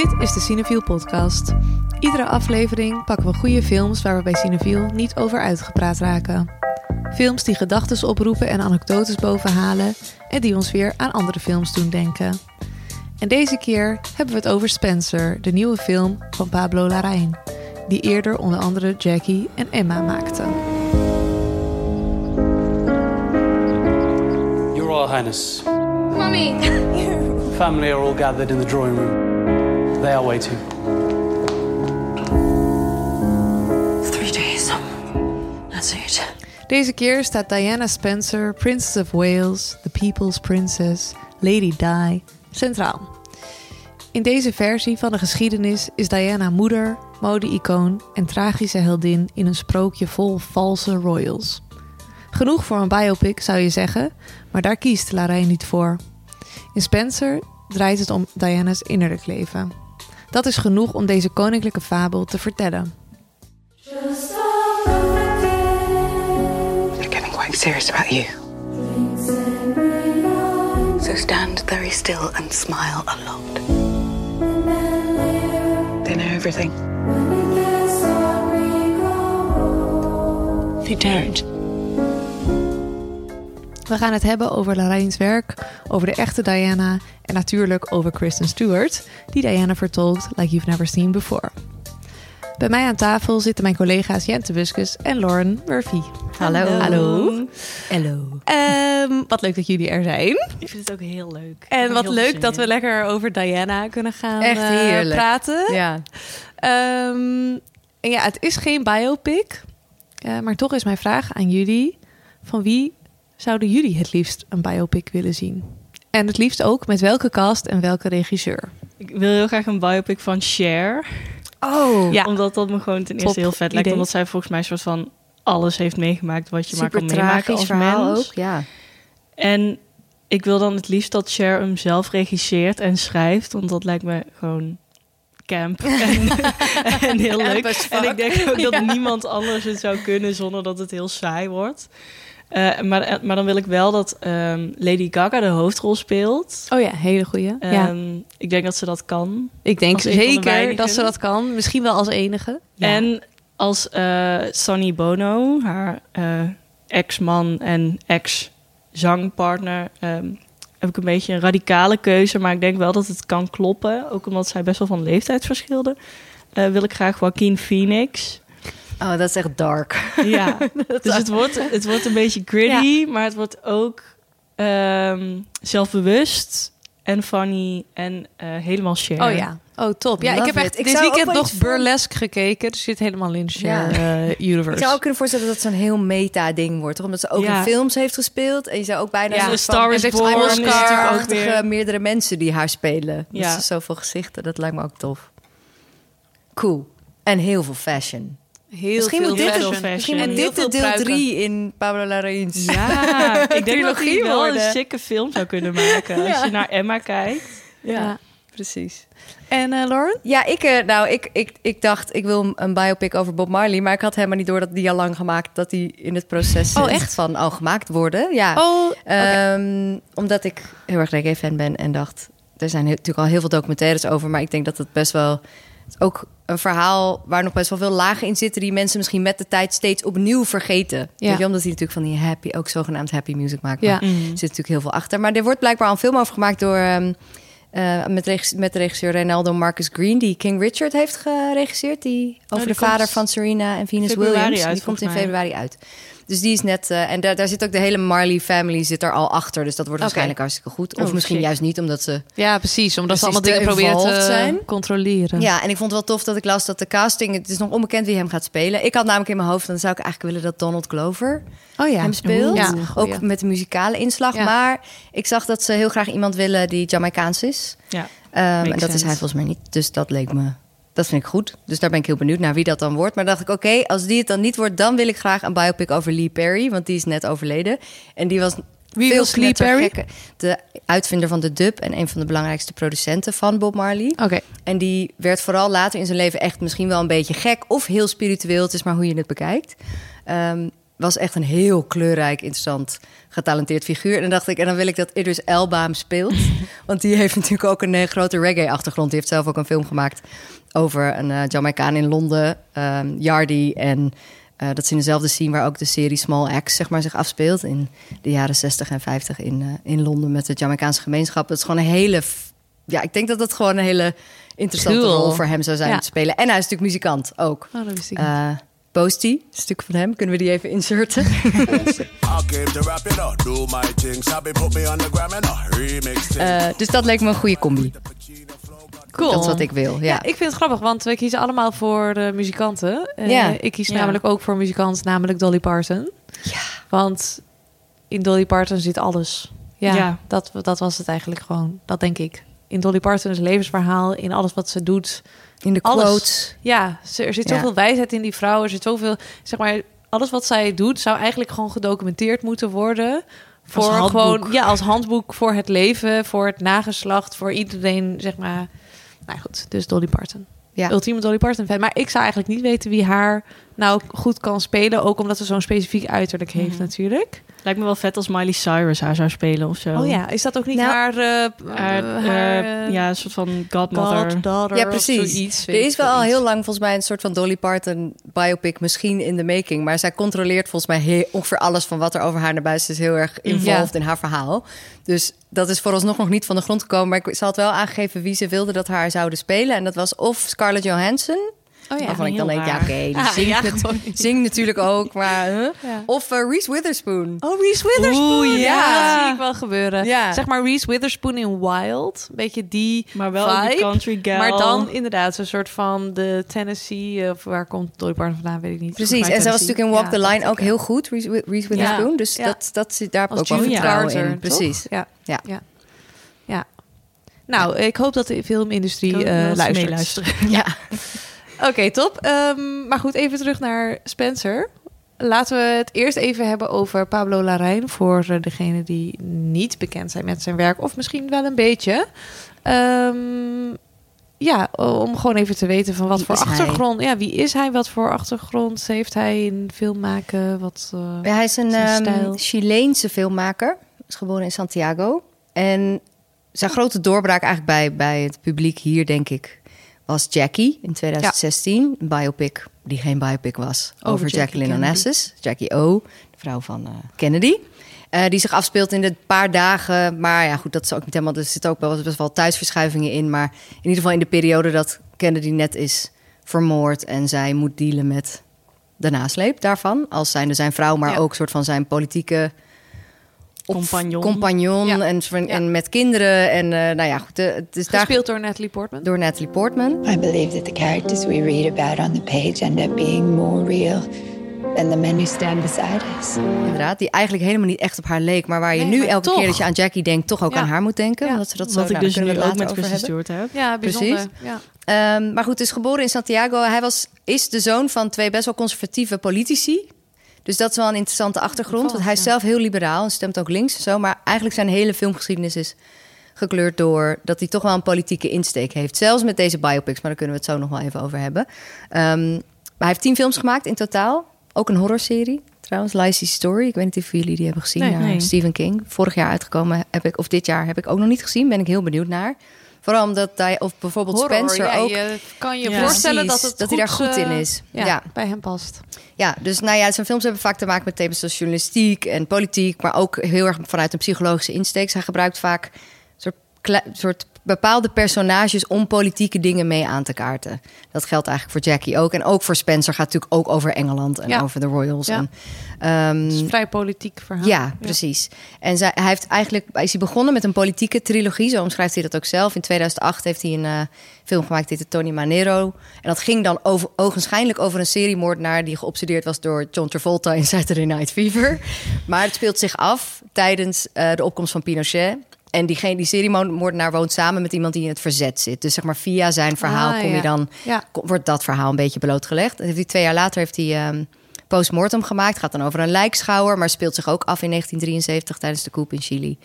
Dit is de Cineviel podcast. Iedere aflevering pakken we goede films waar we bij Cineviel niet over uitgepraat raken. Films die gedachten oproepen en anekdotes bovenhalen en die ons weer aan andere films doen denken. En deze keer hebben we het over Spencer, de nieuwe film van Pablo Larraín, die eerder onder andere Jackie en Emma maakte. Your Royal Highness, Mommy! family are all gathered in the drawing room. They are waiting. Three days. That's it. Deze keer staat Diana Spencer, Princess of Wales, The People's Princess, Lady Di, centraal. In deze versie van de geschiedenis is Diana moeder, mode-icoon en tragische heldin in een sprookje vol valse royals. Genoeg voor een biopic zou je zeggen, maar daar kiest Larijn niet voor. In Spencer draait het om Diana's innerlijk leven. Dat is genoeg om deze koninklijke fabel te vertellen. Quite serious about you. So stand very still and smile a lot. They know everything. They don't. We gaan het hebben over Larijn's werk, over de echte Diana en natuurlijk over Kristen Stewart, die Diana vertolkt like you've never seen before. Bij mij aan tafel zitten mijn collega's Jente Buskus en Lauren Murphy. Hallo. Hallo. Hallo. Ehm, wat leuk dat jullie er zijn. Ik vind het ook heel leuk. En wat leuk zin dat we lekker over Diana kunnen gaan Echt eh, heerlijk. praten. Ja. Ehm, en ja, het is geen biopic. eh, maar toch is mijn vraag aan jullie: van wie zouden jullie het liefst een biopic willen zien? En het liefst ook met welke cast en welke regisseur? Ik wil heel graag een biopic van Cher. Oh. Ja. Omdat dat me gewoon ten Top eerste heel vet lijkt. Omdat zij volgens mij een soort van alles heeft meegemaakt wat je maar kan meemaken als verhaal mens. ook. Ja. En ik wil dan het liefst dat Cher hem zelf regisseert en schrijft. Want dat lijkt me gewoon camp en, en heel leuk. En ik denk ook dat niemand anders het zou kunnen zonder dat het heel saai wordt. Eh, maar, maar dan wil ik wel dat ehm, Lady Gaga de hoofdrol speelt. Oh ja, hele goeie. ja. Ehm, Ik denk dat ze dat kan. Ik denk de zeker dat ze dat kan. Misschien wel als enige. Ja. En als eh Sonny Bono, haar eh, ex-man en ex-zangpartner, ehm, heb ik een beetje een radicale keuze. Maar ik denk wel dat het kan kloppen. Ook omdat zij best wel van leeftijd verschilden. Eh, wil ik graag Joaquin Phoenix. Oh, dat is echt dark. Ja, dus het wordt, het wordt een beetje gritty, maar het wordt ook ehm, zelfbewust en funny en eh, helemaal share. Oh ja. Oh, top. Ja, ik heb echt it. Ik dit zou ook weekend nog Burlesque gekeken. Dus zit helemaal in Ja. share eh, universe. Ik zou ook kunnen voorstellen dat het zo'n heel meta-ding wordt. Toch? Omdat ze ook Ja. in films heeft gespeeld. En je zou ook bijna... Ja, Star is Born is Oscar- natuurlijk ook weer... meerdere mensen die haar spelen. Ja. Ja. Dus zoveel gezichten, dat lijkt me ook tof. Cool. En heel veel fashion. Heel Misschien veel moet dit, fashion. misschien En dit de deel pruiken. 3 in Pablo Larraín's. Ja, ik denk dat hij wel een sikke film zou kunnen maken. Als je naar Emma kijkt. Ja. precies. En eh, Lauren? Ja, ik, eh, nou, ik, ik, ik dacht, ik wil een biopic over Bob Marley. Maar ik had helemaal niet door dat die al lang gemaakt... dat die in het proces Oh, echt? van al gemaakt worden. Ja, Oh, Ehm, omdat ik heel erg reggae-fan ben en dacht... er zijn natuurlijk al heel veel documentaires over... maar ik denk dat het best wel... ook een verhaal waar nog best wel veel lagen in zitten... die mensen misschien met de tijd steeds opnieuw vergeten. Ja. Weet je, omdat hij natuurlijk van die happy... ook zogenaamd happy music maakt. Ja. Er zit natuurlijk heel veel achter. Maar er wordt blijkbaar al een film over gemaakt door... ehm, eh, met, regis- met regisseur Reynaldo Marcus Green... die King Richard heeft geregisseerd. Die over die de vader van Serena en Venus Williams. uit, die komt in februari uit. Dus die is net... eh, en daar, daar zit ook de hele Marley family zit er al achter. Dus dat wordt waarschijnlijk hartstikke goed. Of Oh, misschien juist niet, omdat ze... ja, precies. Omdat ze allemaal dingen proberen te involved zijn. controleren. Ja, en ik vond het wel tof dat ik las dat de casting... Het is nog onbekend wie hem gaat spelen. Ik had namelijk in mijn hoofd... dan zou ik eigenlijk willen dat Donald Glover Oh ja. hem speelt. Ja, ook met de muzikale inslag. Ja. Maar ik zag dat ze heel graag iemand willen die Jamaicaans is. Ja. Ehm, en dat sense. is hij volgens mij niet. Dus dat leek me... Dat vind ik goed. Dus daar ben ik heel benieuwd naar wie dat dan wordt. Maar dacht ik, oké, als die het dan niet wordt... dan wil ik graag een biopic over Lee Perry. Want die is net overleden. En die was Wie veel Lee Perry? De uitvinder van de dub... en een van de belangrijkste producenten van Bob Marley. Oké. En die werd vooral later in zijn leven echt misschien wel een beetje gek... of heel spiritueel. Het is maar hoe je het bekijkt. Ehm, was echt een heel kleurrijk, interessant, getalenteerd figuur. En dan dacht ik, en dan wil ik dat Idris Elba hem speelt. Want die heeft natuurlijk ook een eh, grote reggae-achtergrond. Die heeft zelf ook een film gemaakt over een uh, Jamaicaan in Londen, um, Yardi. En uh, dat is in dezelfde scene waar ook de serie Small Axe zeg maar, zich afspeelt. In de jaren 60 en 50 in, uh, in Londen met de Jamaicaanse gemeenschap. Dat is gewoon een hele... Ja, ik denk dat dat gewoon een hele interessante Cool. rol voor hem zou zijn Ja. te spelen. En hij is natuurlijk muzikant ook. Oh, dat wist ik niet. Posty, een stuk van hem. Kunnen we die even inserten? Uh, dus dat leek me een goede combi. Cool. Dat is wat ik wil, ja. Ja, ik vind het grappig, want we kiezen allemaal voor de muzikanten. Eh, Ja. Ik kies Ja. namelijk ook voor muzikant, namelijk Dolly Parton. Ja. Want in Dolly Parton zit alles. Ja, Ja. Dat, dat was het eigenlijk gewoon. Dat denk ik. In Dolly Parton is levensverhaal, in alles wat ze doet. In de Alles. quotes. Ja, er zit Ja. zoveel wijsheid in die vrouw. Er zit zoveel, zeg maar, alles wat zij doet zou eigenlijk gewoon gedocumenteerd moeten worden. Voor Als gewoon, ja, als handboek voor het leven, voor het nageslacht, voor iedereen, zeg maar. Nou goed, dus Dolly Parton. Ja. Ultieme Dolly Parton fan. Maar ik zou eigenlijk niet weten wie haar nou goed kan spelen. Ook omdat ze zo'n specifiek uiterlijk heeft Mhm. natuurlijk. Lijkt me wel vet als Miley Cyrus haar zou spelen of zo. Oh ja, is dat ook niet Nou, haar... eh, Haar, eh, eh, haar, ja, een soort van godmother. goddaughter Ja, of precies. zoiets, Er is wel al heel lang volgens mij een soort van Dolly Parton biopic misschien in de making. Maar zij controleert volgens mij heel, ongeveer alles van wat er over haar naar buiten is heel erg involved in haar verhaal. Dus dat is vooralsnog nog niet van de grond gekomen. Maar ik, ze had wel aangegeven wie ze wilde dat haar zouden spelen. En dat was of Scarlett Johansson. Oh ja, waarvan ik dan denk, ja oké, die Ah, zingt, ja, natuurlijk ook. Maar, huh? Ja. Of eh, Reese Witherspoon. Oh, Reese Witherspoon. Oeh, ja. ja. dat zie ik wel gebeuren. Ja. Zeg maar Reese Witherspoon in Wild. Een beetje die Maar wel vibe. country gal. Maar dan inderdaad zo'n soort van de Tennessee... Of waar komt Dolly Parton vandaan, weet ik niet. Precies, en zij was natuurlijk in Walk Ja, the Line ook heel goed, Reese, Wi- Reese Witherspoon. Dus Ja. Dat, dat, daar heb ik Als ook wel vertrouwen in. Precies. Ja. Ja. Ja. ja. Nou, ik hoop dat de filmindustrie eh eens luistert. meeluisteren. Ja. Oké, top. Ehm, maar goed, even terug naar Spencer. Laten we het eerst even hebben over Pablo Larraín... voor eh, degenen die niet bekend zijn met zijn werk... of misschien wel een beetje. Ehm, ja, om gewoon even te weten van wat Wie voor hij? achtergrond... Ja, wie is hij? Wat voor achtergrond heeft hij in film maken? Wat, eh, Ja, hij is een stijl. Chileense filmmaker. Is geboren in Santiago. En zijn grote doorbraak eigenlijk bij, bij het publiek hier, denk ik, was Jackie in 2016. Een biopic die geen biopic was. Over, Jacqueline. Onassis. Jackie O, de vrouw van eh, Kennedy. Eh, die zich afspeelt in de paar dagen. Maar ja, goed, dat is ook niet helemaal. Er zitten ook wel best wel thuisverschuivingen in. Maar in ieder geval in de periode dat Kennedy net is vermoord. En zij moet dealen met de nasleep daarvan. Als zijnde zijn vrouw, maar Ja. ook soort van zijn politieke op- Compagnon. compagnon Ja. en, en Ja. met kinderen. En eh, nou ja, goed, het is daar gespeeld door Natalie Portman. door Natalie Portman. I believe that the characters we read about on the page end up being more real than the men who stand beside us. Inderdaad, die eigenlijk helemaal niet echt op haar leek. Maar waar je Nee, nu elke toch. keer dat je aan Jackie denkt, toch ook Ja. aan haar moet denken. Ja. Omdat ze dat zo, Wat ik nou, dus daar nu ook met Kristen. Stewart heb. Ja, bijzonder. Precies. Ja. Ehm, maar goed, is geboren in Santiago. Hij was, is de zoon van twee best wel conservatieve politici. Dus dat is wel een interessante achtergrond. Want hij is zelf heel liberaal en stemt ook links en zo. Maar eigenlijk zijn hele filmgeschiedenis is gekleurd door dat hij toch wel een politieke insteek heeft. Zelfs met deze biopics, maar daar kunnen we het zo nog wel even over hebben. Ehm, maar hij heeft tien films gemaakt in totaal. Ook een horrorserie. Trouwens, Lacey's Story. Ik weet niet of jullie die hebben gezien. Nee, naar nee. Stephen King. Vorig jaar uitgekomen heb ik, of dit jaar heb ik ook nog niet gezien. Ben ik heel benieuwd naar. Vooral omdat hij, of bijvoorbeeld Horror, Spencer ja, ook. je kan je Ja. voorstellen dat, het dat hij daar goed in eh, is. Ja, Ja. bij hem past. Ja, dus nou ja, zijn films hebben vaak te maken met thema's zoals journalistiek en politiek, maar ook heel erg vanuit een psychologische insteek. Hij gebruikt vaak soort, soort bepaalde personages om politieke dingen mee aan te kaarten. Dat geldt eigenlijk voor Jackie ook. En ook voor Spencer gaat het natuurlijk ook over Engeland en Ja. over de Royals. Ja. En, ehm, Het is een vrij politiek verhaal. ja, precies. En zij, hij heeft eigenlijk is hij begonnen met een politieke trilogie. Zo omschrijft hij dat ook zelf. In 2008 heeft hij een eh, film gemaakt, die heette Tony Manero. En dat ging dan over, ogenschijnlijk over een seriemoordenaar... die geobsedeerd was door John Travolta in Saturday Night Fever. Maar het speelt zich af tijdens eh, de opkomst van Pinochet... En diegene, die seriemoordenaar woont samen met iemand die in het verzet zit. Dus zeg maar via zijn verhaal Ah, kom ja. je dan, Ja. wordt dat verhaal een beetje blootgelegd. En heeft hij twee jaar later heeft hij ehm, postmortem gemaakt. Gaat dan over een lijkschouwer, maar speelt zich ook af in 1973 tijdens de coup in Chili.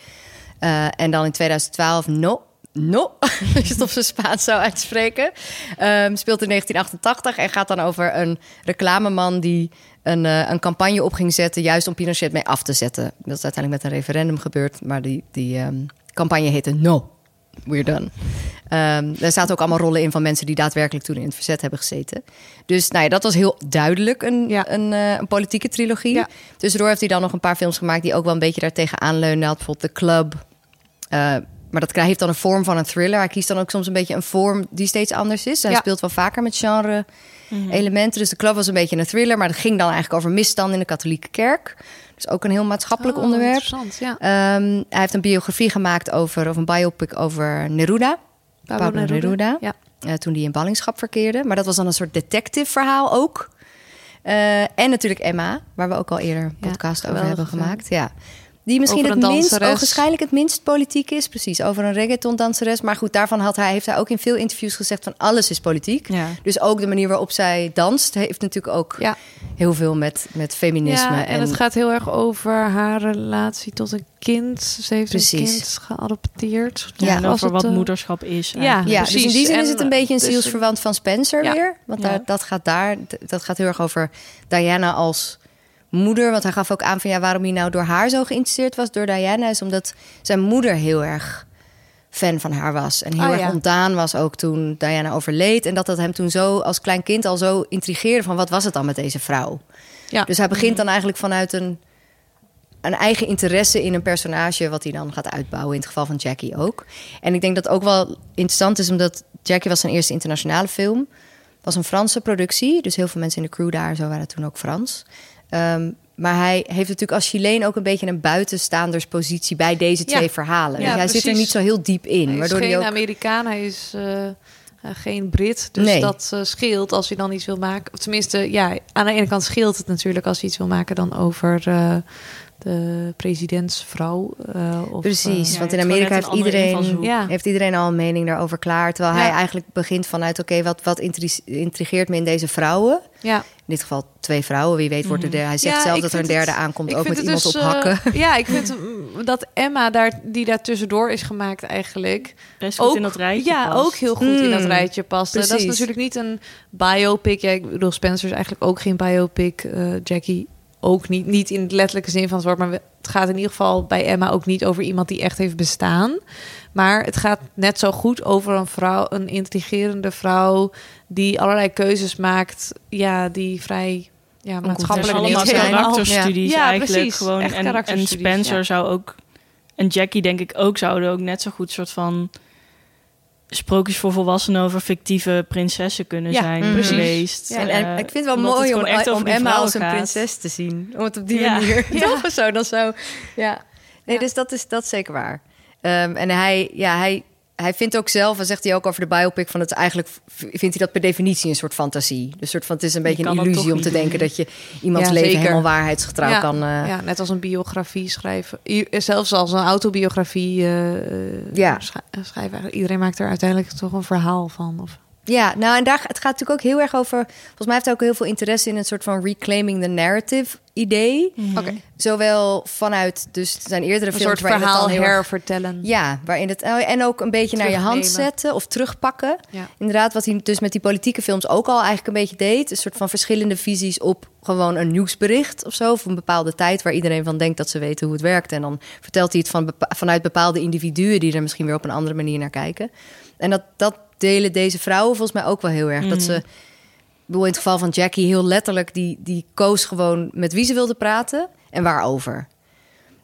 Eh, en dan in 2012 No. No, als je het op zijn Spaans zou uitspreken. Ehm, speelt in 1988 en gaat dan over een reclameman die een, eh, een campagne op ging zetten, juist om Pinochet mee af te zetten. Dat is uiteindelijk met een referendum gebeurd, maar die, die ehm, campagne heette No, we're done. Ehm er zaten ook allemaal rollen in van mensen die daadwerkelijk toen in het verzet hebben gezeten. Dus nou ja, dat was heel duidelijk een, Ja. een, eh, een politieke trilogie. Ja. Tussendoor heeft hij dan nog een paar films gemaakt die ook wel een beetje daartegen aanleunen. Had bijvoorbeeld The Club. Eh, maar dat heeft dan een vorm van een thriller. Hij kiest dan ook soms een beetje een vorm die steeds anders is. Hij speelt wel vaker met genre elementen. Dus de club was een beetje een thriller, maar dat ging dan eigenlijk over misstanden in de katholieke kerk. Dus ook een heel maatschappelijk Oh, onderwerp. Interessant, ja. Ehm, hij heeft een biografie gemaakt over, of een biopic over Neruda. Pablo Neruda. Ja. eh, toen die in ballingschap verkeerde. Maar dat was dan een soort detective verhaal ook. Eh, en natuurlijk Emma, waar we ook al eerder een Ja, podcast over hebben gemaakt. Ja. Die misschien het minst, danseres. ogenschijnlijk het minst politiek is. Precies, over een reggaeton-danseres. Maar goed, daarvan had hij, heeft hij ook in veel interviews gezegd... van alles is politiek. Ja. Dus ook de manier waarop zij danst... heeft natuurlijk ook Ja. heel veel met, met feminisme. Ja, en, het gaat heel erg over haar relatie tot een kind. Ze heeft Precies. een kind geadopteerd. Ja, Was over wat eh, moederschap is. Ja. Ja, precies. dus in die zin is En, het een beetje een dus- zielsverwant van Spencer Ja. weer. Want Ja. daar, dat gaat daar, dat gaat heel erg over Diana als moeder. Want hij gaf ook aan van ja, waarom hij nou door haar zo geïnteresseerd was door Diana, is omdat zijn moeder heel erg fan van haar was. En heel Oh, erg ja. ontdaan was ook toen Diana overleed. En dat dat hem toen zo als klein kind al zo intrigeerde van wat was het dan met deze vrouw. Ja. Dus hij begint dan eigenlijk vanuit een, een eigen interesse in een personage... wat hij dan gaat uitbouwen, in het geval van Jackie ook. En ik denk dat ook wel interessant is... omdat Jackie was zijn eerste internationale film. Was een Franse productie, dus heel veel mensen in de crew daar... zo waren toen ook Frans. Ehm, maar hij heeft natuurlijk als Chileen ook een beetje een buitenstaanderspositie... bij deze Ja. twee verhalen. Ja, Dus hij zit er niet zo heel diep in. Hij is waardoor geen hij ook... Amerikaan, hij is eh, eh, geen Brit. Dus Nee. dat eh, scheelt als je dan iets wil maken. Of tenminste, ja, aan de ene kant scheelt het natuurlijk als je iets wil maken dan over de presidentsvrouw. eh, of, Precies, eh, want in Amerika heeft iedereen. Ja. heeft iedereen al een mening daarover klaar. Terwijl hij eigenlijk begint vanuit... oké, wat, wat intri- intrigeert me in deze vrouwen? ja. In dit geval twee vrouwen. Wie weet wordt er derde. Hij zegt Ja, zelf dat er een derde het- aankomt. Ook met het iemand dus, op hakken. eh, ja, ik vind mm, dat Emma daar, die daar tussendoor is gemaakt eigenlijk... Best goed in dat rijtje Ja, past. ook heel goed in dat Mm, rijtje past. Dat is natuurlijk niet een biopic. Ja, ik bedoel, Spencer is eigenlijk ook geen biopic. eh, Jackie ook niet. Niet in het letterlijke zin van het woord. Maar het gaat in ieder geval bij Emma ook niet over iemand die echt heeft bestaan. Maar het gaat net zo goed over een vrouw, een intrigerende vrouw... die allerlei keuzes maakt. Ja, die vrij... Ja, maatschappelijk allemaal niet karakterstudies Ja, eigenlijk. Gewoon. Echt En, en Spencer ja. zou ook... En Jackie denk ik ook zouden ook net zo goed soort van... sprookjes voor volwassenen over fictieve prinsessen kunnen Ja, zijn precies. geweest. Ja. en, en Eh, ik vind het wel het mooi om, echt Emma als een prinses te zien. Om het op die Ja. manier. Toch of zo, dan zo. Ja. Nee, dus dat is, dat is zeker waar. Ehm, en hij, ja, hij, hij vindt ook zelf, en zegt hij ook over de biopic, van het eigenlijk vindt hij dat per definitie een soort fantasie. Dus soort van, het is een beetje een illusie om te denken dat je iemands Ja, leven zeker. helemaal waarheidsgetrouw ja, kan. eh, ja, net als een biografie schrijven. Zelfs als een autobiografie eh, eh, Ja. sch- schrijven. Iedereen maakt er uiteindelijk toch een verhaal van. Of, Ja, nou en daar, het gaat natuurlijk ook heel erg over. Volgens mij heeft hij ook heel veel interesse in een soort van reclaiming the narrative idee. Oké. Zowel vanuit dus zijn eerdere Een films soort waarin het verhaal heel erg- hervertellen. Ja, waarin het oh, en ook een beetje naar je hand zetten of terugpakken. Ja. Inderdaad, wat hij dus met die politieke films ook al eigenlijk een beetje deed, een soort van verschillende visies op gewoon een nieuwsbericht of zo, of een bepaalde tijd waar iedereen van denkt dat ze weten hoe het werkt, en dan vertelt hij het van bepa- vanuit bepaalde individuen die er misschien weer op een andere manier naar kijken. En dat dat delen deze vrouwen volgens mij ook wel heel erg. Dat ze, ik bedoel, in het geval van Jackie heel letterlijk, die, die koos gewoon met wie ze wilde praten en waarover.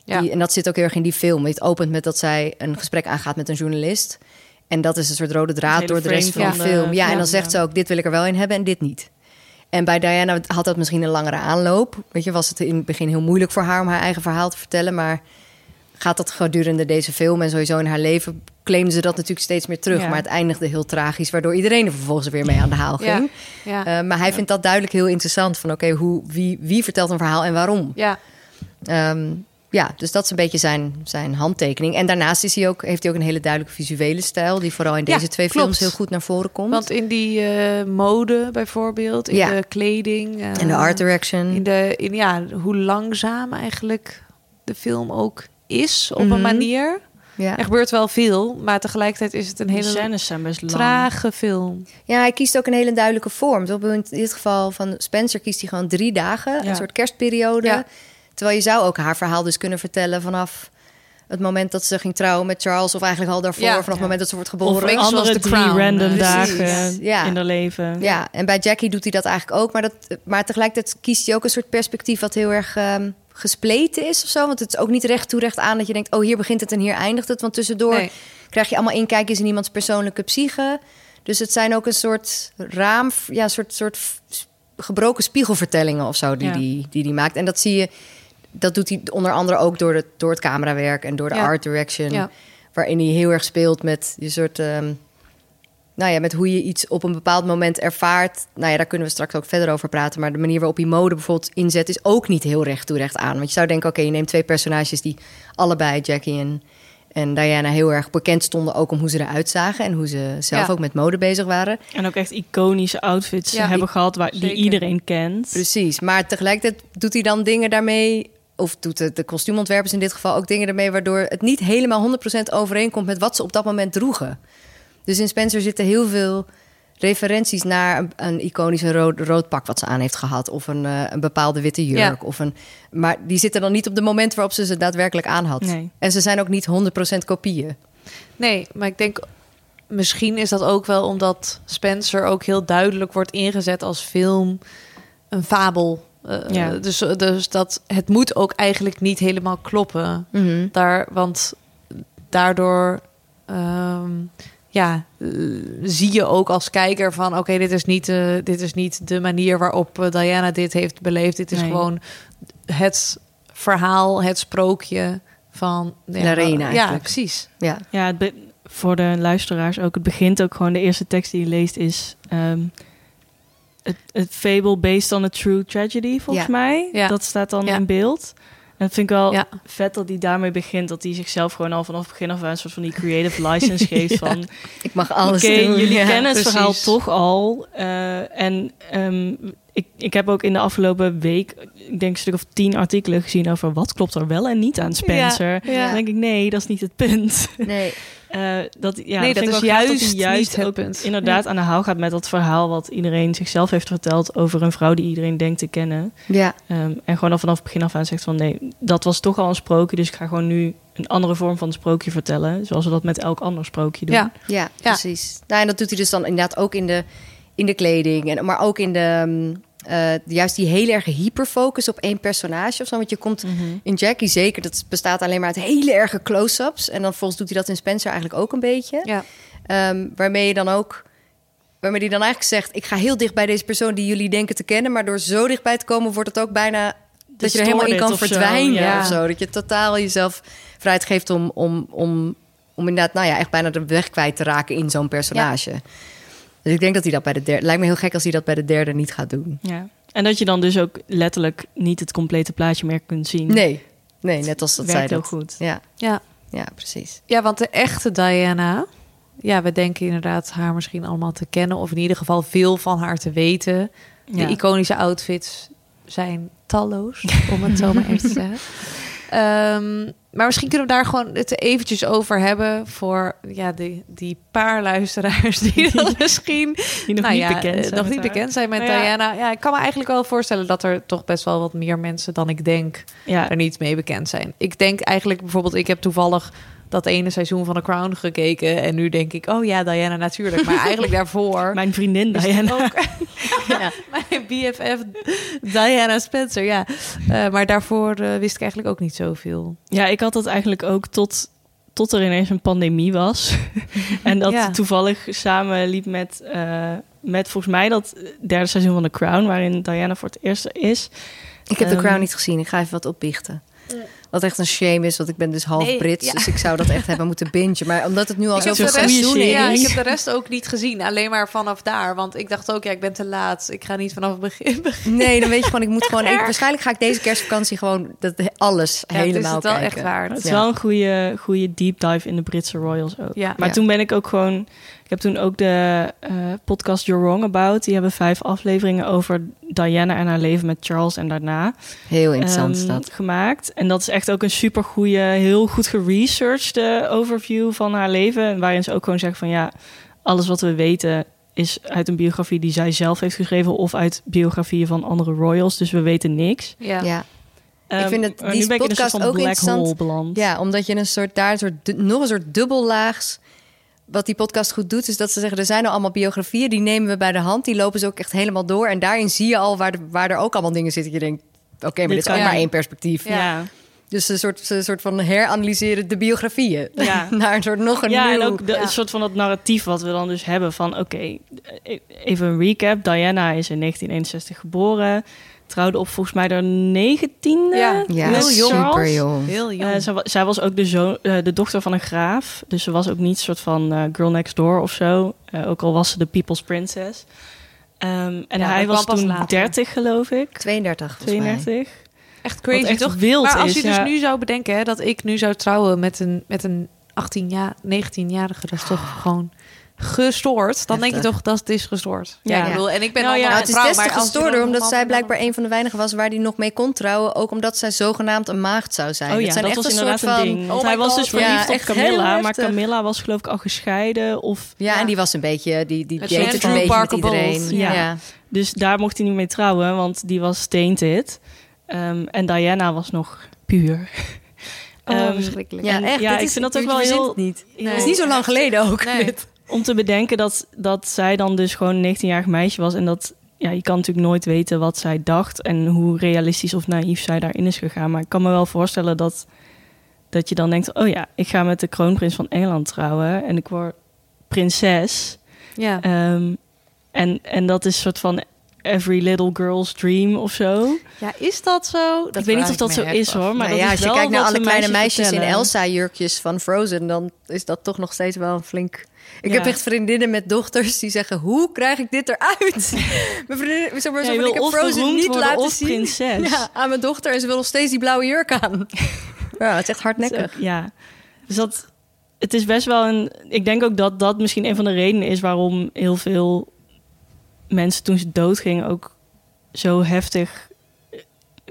Ja. Die, en dat zit ook heel erg in die film. Het opent met dat zij een gesprek aangaat met een journalist. En dat is een soort rode draad door de rest van de van de film. Ja, en dan zegt ja. ze ook, dit wil ik er wel in hebben en dit niet. En bij Diana had dat misschien een langere aanloop. Weet je, was het in het begin heel moeilijk voor haar om haar eigen verhaal te vertellen. Maar gaat dat gedurende deze film en sowieso in haar leven... claimde ze dat natuurlijk steeds meer terug. Ja. Maar het eindigde heel tragisch, waardoor iedereen er vervolgens weer mee aan de haal ging. Ja. Eh, maar hij vindt dat duidelijk heel interessant. Van oké, hoe wie, wie vertelt een verhaal en waarom? ja. Ehm, ja, dus dat is een beetje zijn, zijn handtekening. En daarnaast is hij ook, heeft hij ook een hele duidelijke visuele stijl... die vooral in Ja, deze twee klopt. films heel goed naar voren komt. Want in die eh, mode bijvoorbeeld, in Ja. de kleding... eh, en de art direction. In de, in, ja, hoe langzaam eigenlijk de film ook is op Mhm. een manier. Ja. Er gebeurt wel veel, maar tegelijkertijd is het een hele scènes zijn best lang. trage film. Ja, hij kiest ook een hele duidelijke vorm. In dit geval van Spencer kiest hij gewoon drie dagen, Ja. een soort kerstperiode. Ja. Terwijl je zou ook haar verhaal dus kunnen vertellen vanaf het moment dat ze ging trouwen met Charles, of eigenlijk al daarvoor, Ja. vanaf het Ja. moment dat ze wordt Of geboren. Zoals andere drie Crown, random dagen. Ja. in haar leven. Ja, en bij Jackie doet hij dat eigenlijk ook. Maar, dat, maar tegelijkertijd kiest hij ook een soort perspectief wat heel erg ehm, gespleten is of zo. Want het is ook niet recht toe recht aan dat je denkt... oh, hier begint het en hier eindigt het. Want tussendoor Nee. krijg je allemaal inkijkjes in iemands persoonlijke psyche. Dus het zijn ook een soort raam... ja, een soort, soort gebroken spiegelvertellingen of zo die, Ja. die, die die maakt. En dat zie je... Dat doet hij onder andere ook door, de, door het camerawerk en door de Ja. art direction. Ja. Waarin hij heel erg speelt met je soort... ehm, nou ja, met hoe je iets op een bepaald moment ervaart. Nou ja, daar kunnen we straks ook verder over praten. Maar de manier waarop hij mode bijvoorbeeld inzet... is ook niet heel recht toe recht aan. Want je zou denken, oké, je neemt twee personages... die allebei, Jackie en, en Diana, heel erg bekend stonden... ook om hoe ze eruit zagen en hoe ze zelf Ja. ook met mode bezig waren. En ook echt iconische outfits Ja. hebben gehad waar, die iedereen kent. Precies, maar tegelijkertijd doet hij dan dingen daarmee... of doet de, de kostuumontwerpers in dit geval ook dingen ermee... waardoor het niet helemaal 100% overeenkomt met wat ze op dat moment droegen. Dus in Spencer zitten heel veel referenties naar een, een iconische rood, rood pak wat ze aan heeft gehad... of een, eh, een bepaalde witte jurk. Ja. Of een, maar die zitten dan niet op de moment waarop ze ze daadwerkelijk aan had. Nee. En ze zijn ook niet 100% kopieën. Nee, maar ik denk misschien is dat ook wel omdat Spencer ook heel duidelijk wordt ingezet als film, een fabel. Eh, Ja. dus, dus dat het moet ook eigenlijk niet helemaal kloppen. Daar, want daardoor ehm, ja, eh, zie je ook als kijker van oké, dit is niet eh, dit is niet de manier waarop eh, Diana dit heeft beleefd. Dit is Nee. gewoon het verhaal, het sprookje van Ja, eigenlijk. precies. Ja. Ja, het be- voor de luisteraars ook. Het begint ook gewoon, de eerste tekst die je leest is... ehm, het, het fable based on a true tragedy, volgens Ja. mij. Ja. Dat staat dan Ja. in beeld. En dat vind ik wel Ja. vet dat hij daarmee begint. Dat hij zichzelf gewoon al vanaf het begin af aan... een soort van die creative license geeft van... Ik mag alles Oké, doen. jullie Ja, kennen het precies. verhaal toch al. Eh, en ehm, ik, ik heb ook in de afgelopen week, ik denk een stuk of tien artikelen gezien over wat klopt er wel en niet aan Spencer. Dan denk ik, nee, dat is niet het punt. Nee, Eh, dat, ja, Nee, dat is juist juist niet het punt. inderdaad aan de haal gaat met dat verhaal wat iedereen zichzelf heeft verteld over een vrouw die iedereen denkt te kennen. ja. Ehm, en gewoon al vanaf het begin af aan zegt van nee, dat was toch al een sprookje, dus ik ga gewoon nu een andere vorm van een sprookje vertellen, zoals we dat met elk ander sprookje doen. Ja, Ja, precies. Nou, en dat doet hij dus dan inderdaad ook in de, in de kleding. En, maar ook in de, mm, eh, juist die heel erge hyperfocus op één personage of zo. Want je komt in Jackie zeker, dat bestaat alleen maar uit hele erge close-ups. En dan volgens doet hij dat in Spencer eigenlijk ook een beetje. ja. Ehm, waarmee je dan ook... Waarmee hij dan eigenlijk zegt... ik ga heel dicht bij deze persoon die jullie denken te kennen... maar door zo dichtbij te komen wordt het ook bijna... dat je er helemaal in kan zo, verdwijnen ja. of zo. Dat je totaal jezelf vrijheid geeft om, om, om, om inderdaad... nou ja, echt bijna de weg kwijt te raken in zo'n personage. Dus ik denk dat hij dat bij de derde... Lijkt me heel gek als hij dat bij de derde niet gaat doen. Ja. En dat je dan dus ook letterlijk niet het complete plaatje meer kunt zien. Nee, nee net als dat Werkt zij heel goed. Ja, ja. ja, precies. Ja, want de echte Diana, ja, we denken inderdaad haar misschien allemaal te kennen, of in ieder geval veel van haar te weten. Ja. De iconische outfits zijn talloos, om het zo maar even te zeggen. Ehm, maar misschien kunnen we daar gewoon het eventjes over hebben voor ja, die, die paar luisteraars die dan misschien Die nog nou niet ja, bekend eh, zijn. nog met niet bekend zijn met Nou ja. Diana. Ja, ik kan me eigenlijk wel voorstellen dat er toch best wel wat meer mensen dan ik denk Ja, er niet mee bekend zijn. Ik denk eigenlijk bijvoorbeeld, ik heb toevallig dat ene seizoen van The Crown gekeken en nu denk ik, oh ja, Diana natuurlijk. Maar eigenlijk daarvoor mijn vriendin Diana. ook ja, mijn BFF Diana Spencer, ja. Eh, maar daarvoor eh, wist ik eigenlijk ook niet zoveel. Ja, ik had dat eigenlijk ook tot, tot er ineens een pandemie was. en dat Ja. toevallig samen liep met, eh, met volgens mij dat derde seizoen van The Crown, waarin Diana voor het eerst is. Ik heb The Ehm, Crown niet gezien. Ik ga even wat opbiechten. Wat echt een shame is, want ik ben dus half Nee, Brits. ja. Dus ik zou dat echt hebben moeten bingen. Maar omdat het nu al de rest, seizoenen ja, is... ik heb de rest ook niet gezien, alleen maar vanaf daar. Want ik dacht ook, ja, ik ben te laat. Ik ga niet vanaf het begin beginnen. Nee, dan weet je gewoon, ik moet gewoon... Ik, waarschijnlijk ga ik deze kerstvakantie gewoon dat, alles Ja, het is helemaal het wel kijken. echt waard. Het is Ja. wel een goede, goede deep dive in de Britse royals ook. Ja. maar Ja. toen ben ik ook gewoon... Ik heb toen ook de eh, podcast You're Wrong About. Die hebben vijf afleveringen over Diana en haar leven met Charles en daarna. Heel interessant ehm, dat. Gemaakt. En dat is echt ook een super goede, heel goed geresearchede overview van haar leven. Waarin ze ook gewoon zegt van ja, alles wat we weten is uit een biografie die zij zelf heeft geschreven of uit biografieën van andere royals. Dus we weten niks. Ja. Ja. Ehm, ik vind het, maar die in podcast van ook black interessant. hole beland. Ja, omdat je een soort daar een soort nog een soort dubbellaags. Wat die podcast goed doet, is dat ze zeggen: er zijn al allemaal biografieën, die nemen we bij de hand, die lopen ze ook echt helemaal door. En daarin zie je al waar, de, waar er ook allemaal dingen zitten. Je denkt: oké, maar dit is kan ook maar één perspectief. Ja. Dus een soort, een soort van heranalyseren de biografieën. Ja. Naar een soort nog een Ja, nieuw... en ook de, een soort van dat narratief wat we dan dus hebben van... oké, eh, even een recap. Diana is in 1961 geboren. Trouwde op volgens mij de 19e. Ja, Ja, heel jong. Super jong. Heel jong. Eh, zij, zij was ook de, zoon, eh, de dochter van een graaf. Dus ze was ook niet een soort van eh, girl next door of zo. Eh, ook al was ze de people's princess. Ehm, en Ja, hij was toen later. 30 geloof ik. 32, volgens mij. 32. Echt crazy, echt toch? wild maar als is, je dus nu zou bedenken hè, dat ik nu zou trouwen met een, met een 18 jaar, 19-jarige, dat is toch gewoon gestoord. Dan denk je toch dat het is gestoord. Ja, Ja. ik bedoel, en ik ben Nou al ja, Nou, het is trouw, des te gestoorder, omdat zij blijkbaar een van de weinigen was waar die nog mee kon trouwen. Ook omdat zij zogenaamd een maagd zou zijn. Oh ja, zijn dat echt was een inderdaad soort van... een ding. Want oh hij was dus verliefd Ja, op Camilla. Maar. Camilla was geloof ik al gescheiden. Of Ja, en die was een beetje, die, die het een beetje met Parker iedereen. Bowles. Ja. Ja. Dus daar mocht hij niet mee trouwen, want die was tainted. Ehm, en Diana was nog puur. Oh, verschrikkelijk. Ja, echt. ja, dit ik is- vind dat ook wel heel- het niet. Het is niet zo lang geleden ook. Nee. dit. Om te bedenken dat, dat zij dan dus gewoon een 19-jarig meisje was. En dat, ja, je kan natuurlijk nooit weten wat zij dacht en hoe realistisch of naïef zij daarin is gegaan. Maar ik kan me wel voorstellen dat, dat je dan denkt: oh ja, ik ga met de kroonprins van Engeland trouwen en ik word prinses. Ja. Ehm, en, en dat is een soort van every little girl's dream of zo. ja, is dat zo? Dat ik weet niet of dat zo is af. hoor. Maar Nou dat ja, is als je kijkt naar alle de kleine meisjes in. Elsa-jurkjes van Frozen, dan is dat toch nog steeds wel een flink... Ik Ja. heb echt vriendinnen met dochters die zeggen: Hoe krijg ik dit eruit? mijn vriendin, zeg maar, zo van, ik wil heb Frozen niet worden laten zien. Ja, aan mijn dochter en ze wil nog steeds die blauwe jurk aan. ja, het is echt hardnekkig. ja. Dus dat, het is best wel een. Ik denk ook dat dat misschien een van de redenen is waarom heel veel mensen toen ze doodgingen ook zo heftig eh,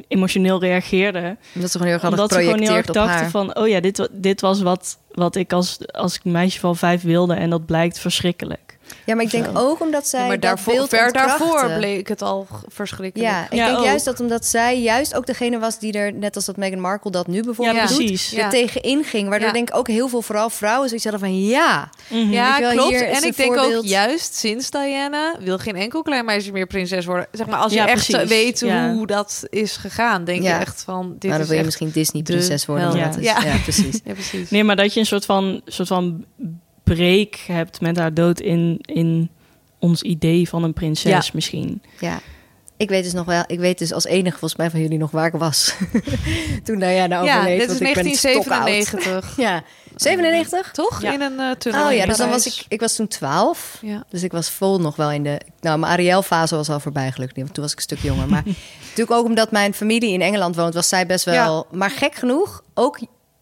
emotioneel reageerden. Omdat ze gewoon heel erg hadden Omdat ze gewoon heel erg geprojecteerd op dachten haar. van... oh ja, dit, dit was wat, wat ik als, als meisje van vijf wilde... en dat blijkt verschrikkelijk. Ja, maar ik denk ook omdat zij Ja, maar dat daarvoor, ver daarvoor bleek het al verschrikkelijk. Ja, ik Ja, denk ook. juist dat omdat zij juist ook degene was die er, net als dat Meghan Markle dat nu bijvoorbeeld Ja, doet, precies. er tegen inging. Waardoor Ja. denk ik ook heel veel, vooral vrouwen, zoiets hadden van ja. Mhm. Ja, wel, klopt. En ik denk ook juist sinds Diana wil geen enkel klein meisje meer prinses worden. Zeg maar, als je echt precies. weet Ja. hoe dat is gegaan, denk Ja. je echt van dit nou, dan is wil je echt... misschien Disney-prinses de worden. ja, precies. Ja, precies. Nee, maar dat je een soort van, soort van break hebt met haar dood in, in ons idee van een prinses Ja. misschien. Ja. Ik weet dus nog wel, ik weet dus als enige volgens mij van jullie nog waar ik was. Toen Diana Ja, overleed. dit is want ik ben stokoud. 1997. Ja, 97? Toch? Ja. In een eh tunnel. Oh ja, dus dan was ik, ik was toen 12. Ja. Dus ik was vol nog wel in de... Nou, mijn Ariel-fase was al voorbij gelukkig. niet, want Toen was ik een stuk jonger. Maar natuurlijk ook omdat mijn familie in Engeland woont... was zij best wel... Maar gek genoeg, ook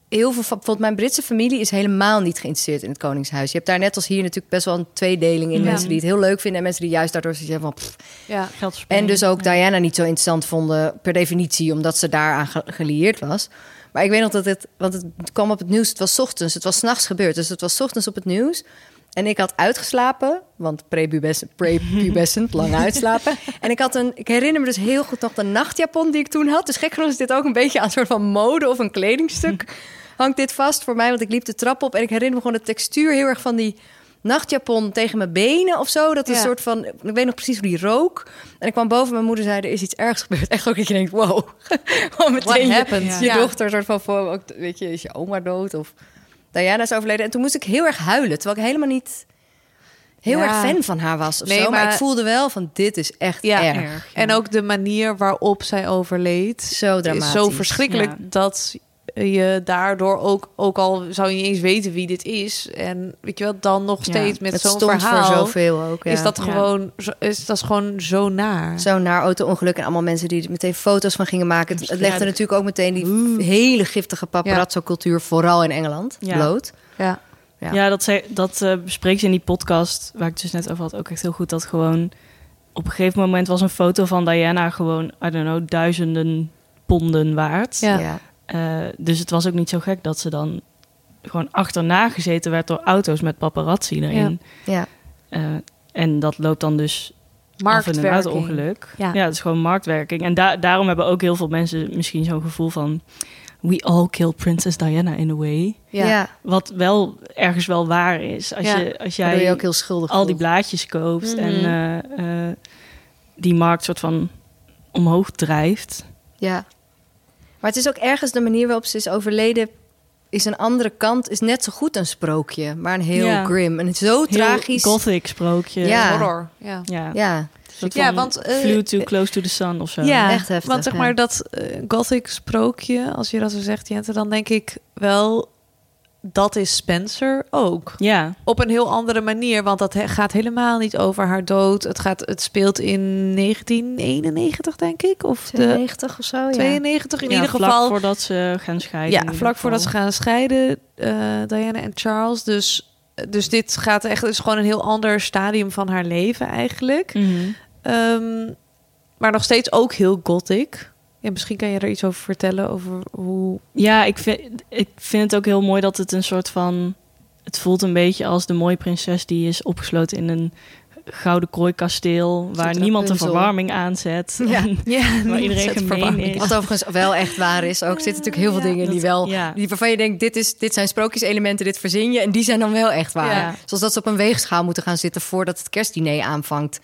heel veel... van- Bijvoorbeeld mijn Britse familie is helemaal niet geïnteresseerd in het Koningshuis. Je hebt daar net als hier natuurlijk best wel een tweedeling in. Ja. Mensen die het heel leuk vinden... en mensen die juist daardoor hebben van... pff. Ja. Geldverspilling. En dus ook Diana niet zo interessant vonden per definitie... omdat ze daaraan ge- gelieerd was. Maar ik weet nog dat het... Want het kwam op het nieuws, het was 's ochtends. Het was 's nachts gebeurd, dus het was 's ochtends op het nieuws... En ik had uitgeslapen, want prepubescent, prepubescent lang uitslapen. En ik had een, ik herinner me dus heel goed nog de nachtjapon die ik toen had. Dus gek genoeg is dit ook een beetje aan een soort van mode of een kledingstuk. Hangt dit vast voor mij, want ik liep de trap op en ik herinner me gewoon de textuur heel erg van die nachtjapon tegen mijn benen of zo. Dat is Ja. een soort van, ik weet nog precies hoe die rook. En ik kwam boven, mijn moeder zei, er is iets ergs gebeurd. Echt ook dat je denkt, wow. Gewoon meteen je, je dochter soort van, voor, weet je, is je oma dood of... Diana is overleden. En toen moest ik heel erg huilen. Terwijl ik helemaal niet heel Ja. erg fan van haar was. Of Nee, zo. Maar, maar- ik voelde wel van dit is echt Ja, erg. En ook de manier waarop zij overleed Zo is dramatisch. zo verschrikkelijk dat je daardoor ook, ook al zou je niet eens weten wie dit is en weet je wel, dan nog Ja, steeds met zo'n verhaal voor zoveel ook. Ja. is dat Ja. gewoon is dat gewoon zo naar. Zo naar auto-ongeluk en allemaal mensen die er meteen foto's van gingen maken. Het, het legde Ja. natuurlijk ook meteen die hele giftige paparazzo-cultuur, vooral in Engeland, Ja. bloot. Ja. Ja. Ja, dat, zei, dat eh bespreekt ze in die podcast, waar ik het dus net over had, ook echt heel goed. Dat gewoon op een gegeven moment was een foto van Diana gewoon, I don't know, duizenden ponden waard. Ja. Ja. Eh, dus het was ook niet zo gek dat ze dan gewoon achterna gezeten werd door auto's met paparazzi erin. Ja. Eh, en dat loopt dan dus af in een Marktwerking. auto-ongeluk. Ja. Ja. het is gewoon marktwerking. En da- daarom hebben ook heel veel mensen misschien zo'n gevoel van... We all killed Princess Diana in a way. Ja. Ja. Wat wel ergens wel waar is. Als, Ja. je, als jij je ook heel schuldig al die blaadjes koopt Mhm. en eh, eh, die markt soort van omhoog drijft. Ja. Maar het is ook ergens de manier waarop ze is overleden... is een andere kant, is net zo goed een sprookje. Maar een heel Ja. grim en zo Heel tragisch. gothic sprookje. Ja. Horror. Ja. Ja. Ja, Ja, want, eh, Flew too close to the sun of zo. Ja, Echt heftig, want zeg ja. maar dat eh, gothic sprookje, als je dat zo zegt, Jente, dan denk ik wel dat is Spencer ook. Ja. Op een heel andere manier, want dat gaat helemaal niet over haar dood. Het, gaat, het speelt in 1991, denk ik. Of de 92 of zo, ja. 92 in Ja, ieder vlak geval. voordat ze gaan scheiden. Ja, vlak voordat ze gaan scheiden, eh, Diana en Charles. Dus, dus dit gaat echt, is gewoon een heel ander stadium van haar leven eigenlijk. Mhm. Ehm, maar nog steeds ook heel gothic. Ja, misschien kan je er iets over vertellen, over hoe... Ja, ik vind, ik vind het ook heel mooi dat het een soort van... Het voelt een beetje als de mooie prinses die is opgesloten in een gouden kooikasteel... waar Zit niemand de verwarming aanzet. Ja. Ja, waar iedereen gemeen is. Wat overigens wel echt waar is. Ook zitten natuurlijk heel veel Ja, dingen die wel... ja. Die, waarvan je denkt, dit, is, dit zijn sprookjeselementen, dit verzin je. En die zijn dan wel echt waar. Ja. Zoals dat ze op een weegschaal moeten gaan zitten... voordat het kerstdiner aanvangt.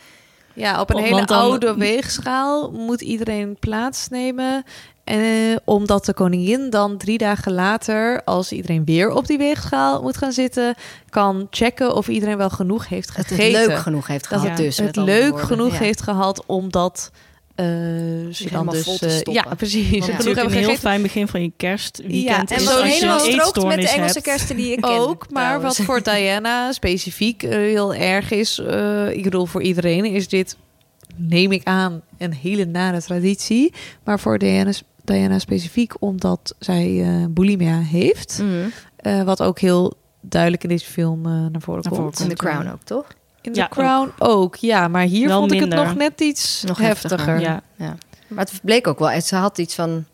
Ja, op een hele dan- oude weegschaal moet iedereen plaatsnemen. Eh, omdat de koningin dan drie dagen later, als iedereen weer op die weegschaal moet gaan zitten, kan checken of iedereen wel genoeg heeft gegeten. het leuk genoeg heeft dat gehad dus. het leuk woorden. genoeg Ja. heeft gehad, omdat eh dan vol dus... te eh, ja, precies. Ja. Genoeg natuurlijk hebben een heel gegeten. fijn begin van je kerstweekend. Ja, En wat je helemaal strookt met de Engelse hebt. kersten die ik ken. Ook, maar trouwens. wat voor Diana specifiek eh, heel erg is, eh, ik bedoel voor iedereen, is dit, neem ik aan, een hele nare traditie. Maar voor Diana, Diana specifiek, omdat zij eh bulimia heeft. Eh, wat ook heel duidelijk in deze film naar voren Naar voren komt. In The Crown ook, toch? In The Ja, Crown ook. ja. Maar hier Wel vond ik het nog net iets Nog heftiger. heftiger. Ja. Ja. Maar het bleek ook wel. Ze had iets van...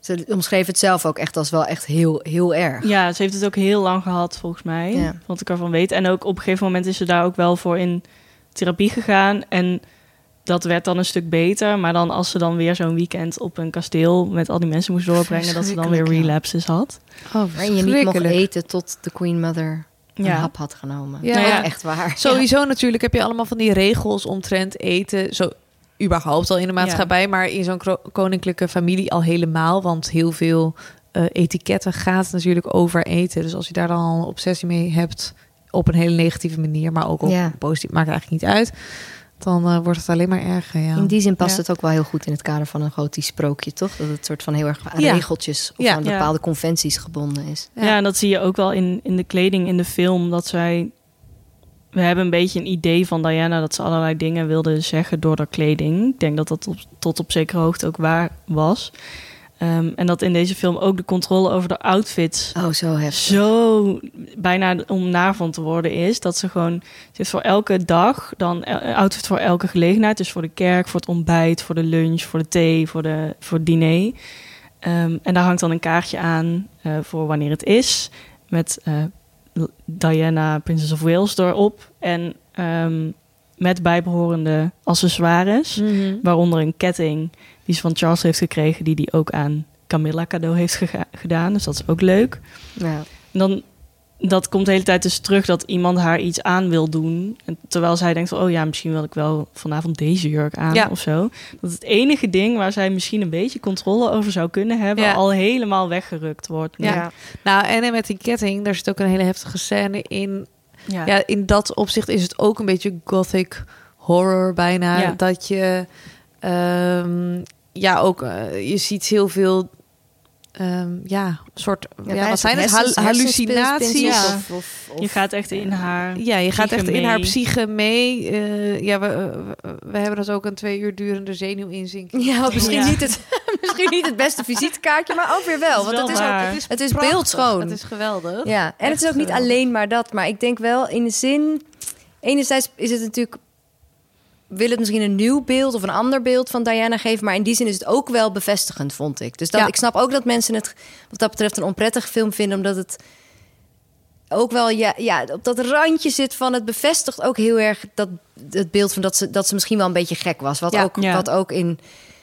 Ze omschreef het zelf ook echt als wel echt heel, heel erg. ja, ze heeft het ook heel lang gehad volgens mij. Ja. Wat ik ervan weet. En ook op een gegeven moment is ze daar ook wel voor in therapie gegaan. En dat werd dan een stuk beter. Maar dan als ze dan weer zo'n weekend op een kasteel met al die mensen moest doorbrengen, dat ze dan weer relapses had. Oh, En je niet mocht eten tot de Queen Mother een Ja. hap had genomen. Ja. Nou echt waar. Sowieso natuurlijk heb je allemaal van die regels omtrent eten. Zo überhaupt al in de maatschappij, maar in zo'n koninklijke familie al helemaal. Want heel veel eh, etiketten gaat natuurlijk over eten. Dus als je daar dan al een obsessie mee hebt op een hele negatieve manier, maar ook op Ja. een positief, maakt eigenlijk niet uit. Dan eh, wordt het alleen maar erger. Ja. In die zin past Ja. het ook wel heel goed in het kader van een gotisch sprookje, toch? Dat het soort van heel erg aan Ja. regeltjes of Ja. aan Ja. bepaalde conventies gebonden is. Ja. Ja. en dat zie je ook wel in, in de kleding in de film. Dat zij. We hebben een beetje een idee van Diana dat ze allerlei dingen wilde zeggen door haar kleding. Ik denk dat dat op, tot op zekere hoogte ook waar was. Ehm, en dat in deze film ook de controle over de outfits Oh, zo heftig. zo bijna om naar van te worden is. Dat ze gewoon ze voor elke dag dan een outfit voor elke gelegenheid. Dus voor de kerk, voor het ontbijt, voor de lunch, voor de thee, voor, de, voor het diner. Ehm, en daar hangt dan een kaartje aan eh, voor wanneer het is. Met eh, Diana, Princess of Wales erop. En ehm, met bijbehorende accessoires. Mhm. Waaronder een ketting die ze van Charles heeft gekregen, die die ook aan Camilla cadeau heeft gedaan. Dus dat is ook leuk. Ja. En dan, dat komt de hele tijd dus terug dat iemand haar iets aan wil doen. En terwijl zij denkt van, oh ja, misschien wil ik wel vanavond deze jurk aan Ja. of zo. Dat het enige ding waar zij misschien een beetje controle over zou kunnen hebben, Ja. al helemaal weggerukt wordt. Ja. Nou, en met die ketting, daar zit ook een hele heftige scène in. Ja. Ja, in dat opzicht is het ook een beetje gothic horror bijna. Ja. Dat je, ehm, ja, ook, eh, je ziet heel veel, ehm, ja, soort, ja, wat zijn het? Hal- hallucinaties. Ja. Of, of, of- Je gaat echt in haar... Ja, je gaat psyche echt in haar mee. psyche mee. Eh, ja, we, we, we hebben dat ook een twee uur durende zenuwinzinking. Ja, wat misschien, Ja. Niet het, misschien niet het beste visitekaartje, maar ook weer wel. Het is Want wel het is, ook, Het het is, beeldschoon. Het is geweldig. Ja, en het is ook niet geweldig. alleen maar dat. Maar ik denk wel in de zin... Enerzijds is het natuurlijk wil het misschien een nieuw beeld of een ander beeld van Diana geven. Maar in die zin is het ook wel bevestigend, vond ik. Dus dat, Ja. ik snap ook dat mensen het wat dat betreft een onprettige film vinden, omdat het ook wel ja, ja, op dat randje zit van het bevestigt ook heel erg dat het beeld van dat ze, dat ze misschien wel een beetje gek was. Wat, Ja. ook, wat ook in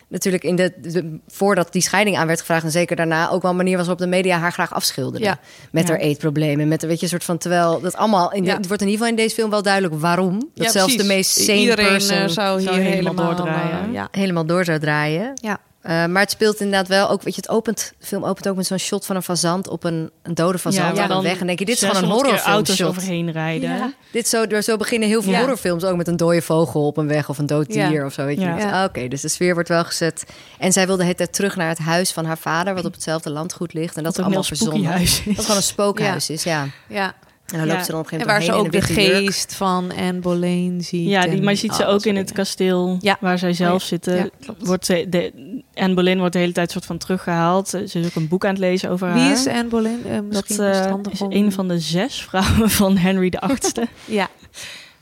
natuurlijk in de, de voordat die scheiding aan werd gevraagd en zeker daarna ook wel een manier was waarop de media haar graag afschilderden Ja. met Ja. haar eetproblemen, met een weet je soort van terwijl dat allemaal in de, Ja. het wordt in ieder geval in deze film wel duidelijk waarom dat Ja, zelfs de meest sane Iedereen eh, zou hier zou helemaal helemaal doordraaien. eh, ja. helemaal door zou draaien. Ja. Eh, maar het speelt inderdaad wel ook, weet je, het opent, de film opent ook met zo'n shot van een fazant op een, een dode fazant op een dan weg. En dan denk je, dit is gewoon een 600 keer horrorfilm auto's shot. overheen rijden. Ja. Dit zo, door zo beginnen heel veel Ja. horrorfilms ook met een dode vogel op een weg of een dood dier Ja. of zo. Weet je. Ja. Ja. ah, Oké, dus de sfeer wordt wel gezet. En zij wilde het terug naar het huis van haar vader, wat op hetzelfde landgoed ligt. En dat is Wat een allemaal verzonnen. huis is. Dat gewoon een spookhuis is, ja. ja. En dan Ja. loopt ze dan op een En waar ze ook de geest van Anne Boleyn ziet. Ja, die, maar je ziet ze dat ook in het kasteel Ja. waar zij zelf Oh ja. zitten. Ja, wordt ze, de, Anne Boleyn wordt de hele tijd soort van teruggehaald. Ze is ook een boek aan het lezen over haar. Wie is Anne Boleyn? Eh, Dat misschien eh, is handig is om- een van de zes vrouwen van Henry de Achtste. Ja.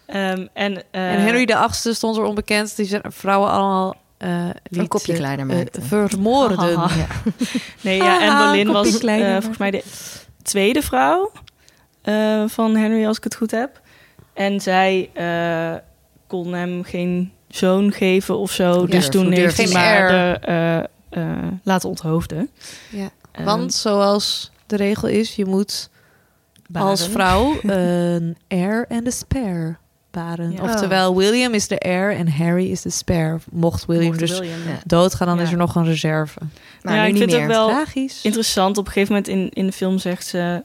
Ehm, en, eh, En Henry de Achtste stond er onbekend. Die zijn vrouwen allemaal eh liet, Een kopje kleiner maakte. vermoorden. Ja. Nee, ja, Boleyn was eh, maken. volgens mij de tweede vrouw eh, van Henry, als ik het goed heb. En zij eh, kon hem geen zoon geven of zo. Dus toen heeft hij maar de, eh, eh, laten onthoofden. Ja. Want zoals de regel is, je moet baren. als vrouw een heir en de spare baren. Ja. Oftewel, William is de heir en Harry is de spare. Mocht William Mocht dus William. Ja. doodgaan, dan Ja. is er nog een reserve. Maar ja, nu ik niet vind meer. het ook wel Tragisch. interessant. Op een gegeven moment in, in de film zegt ze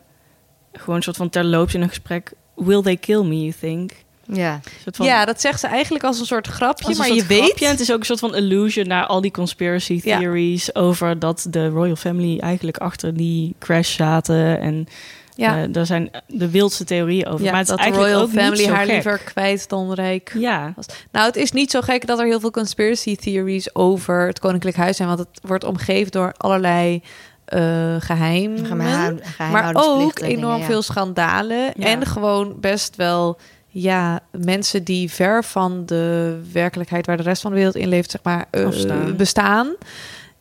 gewoon een soort van terloops in een gesprek. Will they kill me, you think? Ja. Van, ja, dat zegt ze eigenlijk als een soort grapje, een maar je soort grapje. weet... En het is ook een soort van illusion naar al die conspiracy Ja. theories over dat de royal family eigenlijk achter die crash zaten. En Ja, eh, daar zijn de wildste theorieën over. ja maar het is dat de eigenlijk royal ook family haar gek. liever kwijt dan rijk Ja, Nou, het is niet zo gek dat er heel veel conspiracy theories over het Koninklijk Huis zijn. Want het wordt omgeven door allerlei geheimen. Geheim- Maar ook en enorm dingen, veel schandalen. Ja. En gewoon best wel ja, mensen die ver van de werkelijkheid waar de rest van de wereld in leeft, zeg maar, eh, bestaan.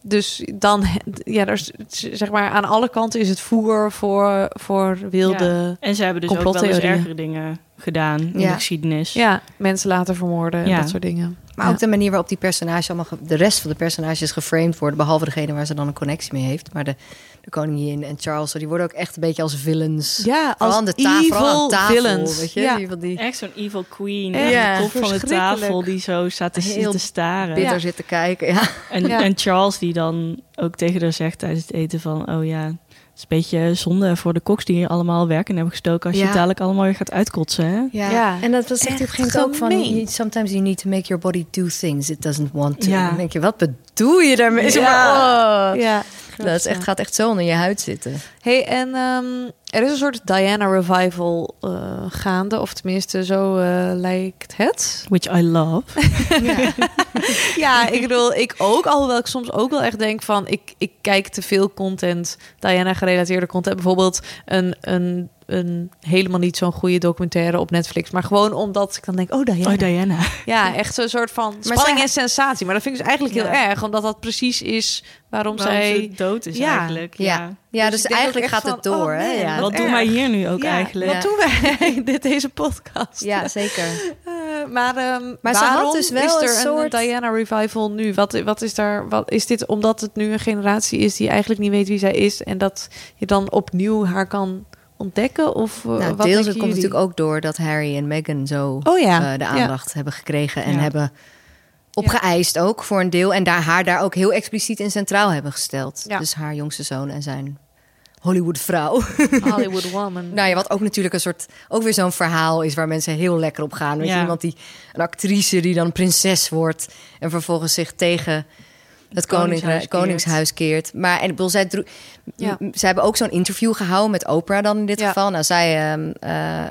Dus dan, ja, er is, zeg maar, aan alle kanten is het voer voor, voor wilde, en ze hebben dus ook wel eens ergere dingen gedaan in Ja. de geschiedenis. ja, mensen laten vermoorden en Ja. dat soort dingen. Maar Ja. ook de manier waarop die personages allemaal, de rest van de personages geframed worden, behalve degene waar ze dan een connectie mee heeft. Maar de, de koningin en Charles, die worden ook echt een beetje als villains. Ja, Vooral als aan de ta- vooral aan evil tafel, villains. weet je? Ja. Die Echt zo'n evil queen. Ja, de kop van de tafel die zo staat te, Heel te staren. bitter Ja. zitten kijken. Ja. En, Ja. en Charles die dan ook tegen haar zegt tijdens het eten van... oh ja, is een beetje zonde voor de koks die hier allemaal werk in hebben gestoken... als je Ja. dadelijk allemaal weer gaat uitkotsen, hè? Ja. Ja. en dat, zegt hij op een ook van... Sometimes you need to make your body do things it doesn't want to. Ja. Dan denk je, wat bedoel je daarmee? Maar, oh. Ja. Dat is echt, gaat echt zo onder je huid zitten. Hey, en ehm, er is een soort Diana revival eh, gaande, of tenminste, zo eh, lijkt het. Which I love. Ja, ik bedoel, ik ook, alhoewel ik soms ook wel echt denk van, ik, ik kijk te veel content, Diana gerelateerde content, bijvoorbeeld een, een, een helemaal niet zo'n goede documentaire op Netflix, maar gewoon omdat ik dan denk, oh Diana. Oh, Diana. Ja, echt zo'n soort van spanning zij- en sensatie. Maar dat vind ik dus eigenlijk heel Ja. erg, omdat dat precies is waarom, Waarom zij... dood is Ja. eigenlijk. Ja, Ja. ja. Dus dus, eigenlijk gaat het van, door. oh hè? wat Wat doen erg. wij hier nu ook Ja, eigenlijk? Wat doen wij in dit, deze podcast? ja, zeker. Eh, maar ehm, Maar ze had waarom dus wel is er een een soort- Diana revival nu? Wat, wat is daar? Wat is dit omdat het nu een generatie is die eigenlijk niet weet wie zij is en dat je dan opnieuw haar kan ontdekken? Of eh, Nou, wat deels het komt natuurlijk ook door dat Harry en Meghan zo Oh ja, eh, de ja. aandacht hebben gekregen en Ja. hebben opgeëist ook voor een deel. En daar haar daar ook heel expliciet in centraal hebben gesteld. Dus haar jongste zoon en zijn Hollywood vrouw. Hollywood Woman. nou ja, wat ook natuurlijk een soort, ook weer zo'n verhaal is waar mensen heel lekker op gaan. Weet je, iemand die, een actrice die dan prinses wordt en vervolgens zich tegen het koningshuis, Koningshuis keert. koningshuis keert. Maar en ik bedoel, zij, droeg, Ja. m- zij hebben ook zo'n interview gehouden met Oprah dan in dit Ja. geval. Nou, zij, ehm, eh, eh,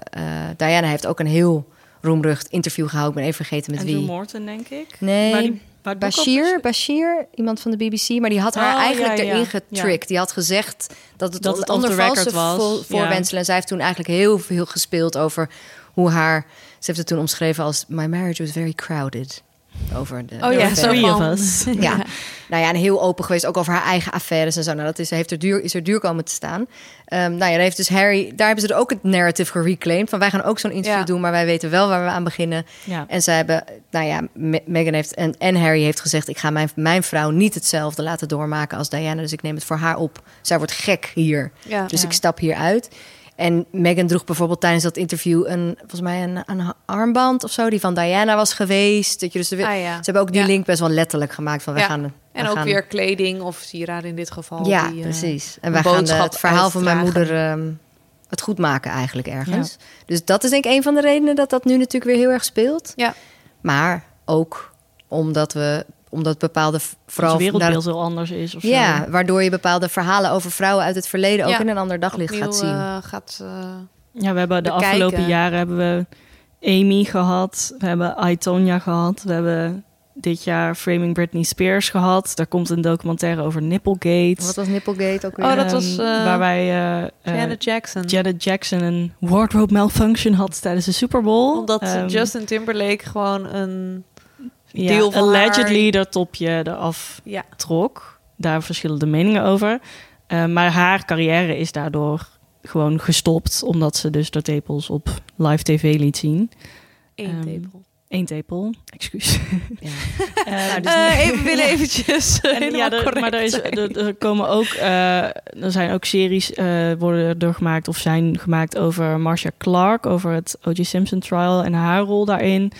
Diana heeft ook een heel roemrucht interview gehouden. Ik ben even vergeten met Andrew wie. Morton, denk ik. Nee, Maar die- op Bashir, Bashir, iemand van de BBC, maar die had haar Oh, eigenlijk ja, ja. erin Ja. getricked. Die had gezegd dat het, Dat het onder valse record was. vo- Ja. voorwendselen. En zij heeft toen eigenlijk heel veel gespeeld over hoe haar... Ze heeft het toen omschreven als... My marriage was very crowded. Over de, Oh ja, zo Three of van- us. Ja. nou ja, en heel open geweest, ook over haar eigen affaires en zo. Nou, dat is, heeft er duur, is er duur komen te staan. Ehm, nou ja, daar heeft dus Harry, daar hebben ze er ook het narrative gereclaimed. Van wij gaan ook zo'n interview Ja. doen, maar wij weten wel waar we aan beginnen. Ja. En zij hebben, nou ja, Me- Meghan heeft en, en Harry heeft gezegd: ik ga mijn, mijn vrouw niet hetzelfde laten doormaken als Diana. Dus ik neem het voor haar op. Zij wordt gek hier. Ja. Dus Ja. ik stap hier uit. En Meghan droeg bijvoorbeeld tijdens dat interview een, volgens mij een, een armband of zo, die van Diana was geweest. Dat je dus de, Ah, ja. Ze hebben ook die Ja. link best wel letterlijk gemaakt van we Ja. gaan. En ook gaan- weer kleding of sieraden in dit geval. ja, die, eh, precies. En wij gaan de- het verhaal van mijn moeder ehm, het goed maken eigenlijk ergens. Dus dat is denk ik een van de redenen dat dat nu natuurlijk weer heel erg speelt. Ja. Maar ook omdat we omdat bepaalde v- Als vooral het wereldbeeld heel anders is of ja, zo. waardoor je bepaalde verhalen over vrouwen uit het verleden ook in een ander daglicht opnieuw, gaat zien. eh, gaat, eh, Ja, we hebben de bekijken. afgelopen jaren hebben we Amy gehad. We hebben I, Tonya gehad. We hebben dit jaar Framing Britney Spears gehad. Daar komt een documentaire over Nipplegate. Wat was Nipplegate ook weer? Oh, dat was, eh, waar wij Janet Jackson. Janet Jackson een wardrobe malfunction had tijdens de Super Bowl. Omdat Ehm, Justin Timberlake gewoon een... ja, deel van allegedly haar- dat topje eraf Ja, trok. Daar verschillen de meningen over. Eh, maar haar carrière is daardoor gewoon gestopt. Omdat ze dus de tepels op live tv liet zien. één Ehm, tepel. Eén tepel, excuus. Ja. Eh, Nou, dus Eh, even willen eventjes En ja, er- maar er, is, er, er komen ook, er zijn ook series worden er gemaakt of zijn gemaakt over Marcia Clark, over het O.J. Simpson trial en haar rol daarin.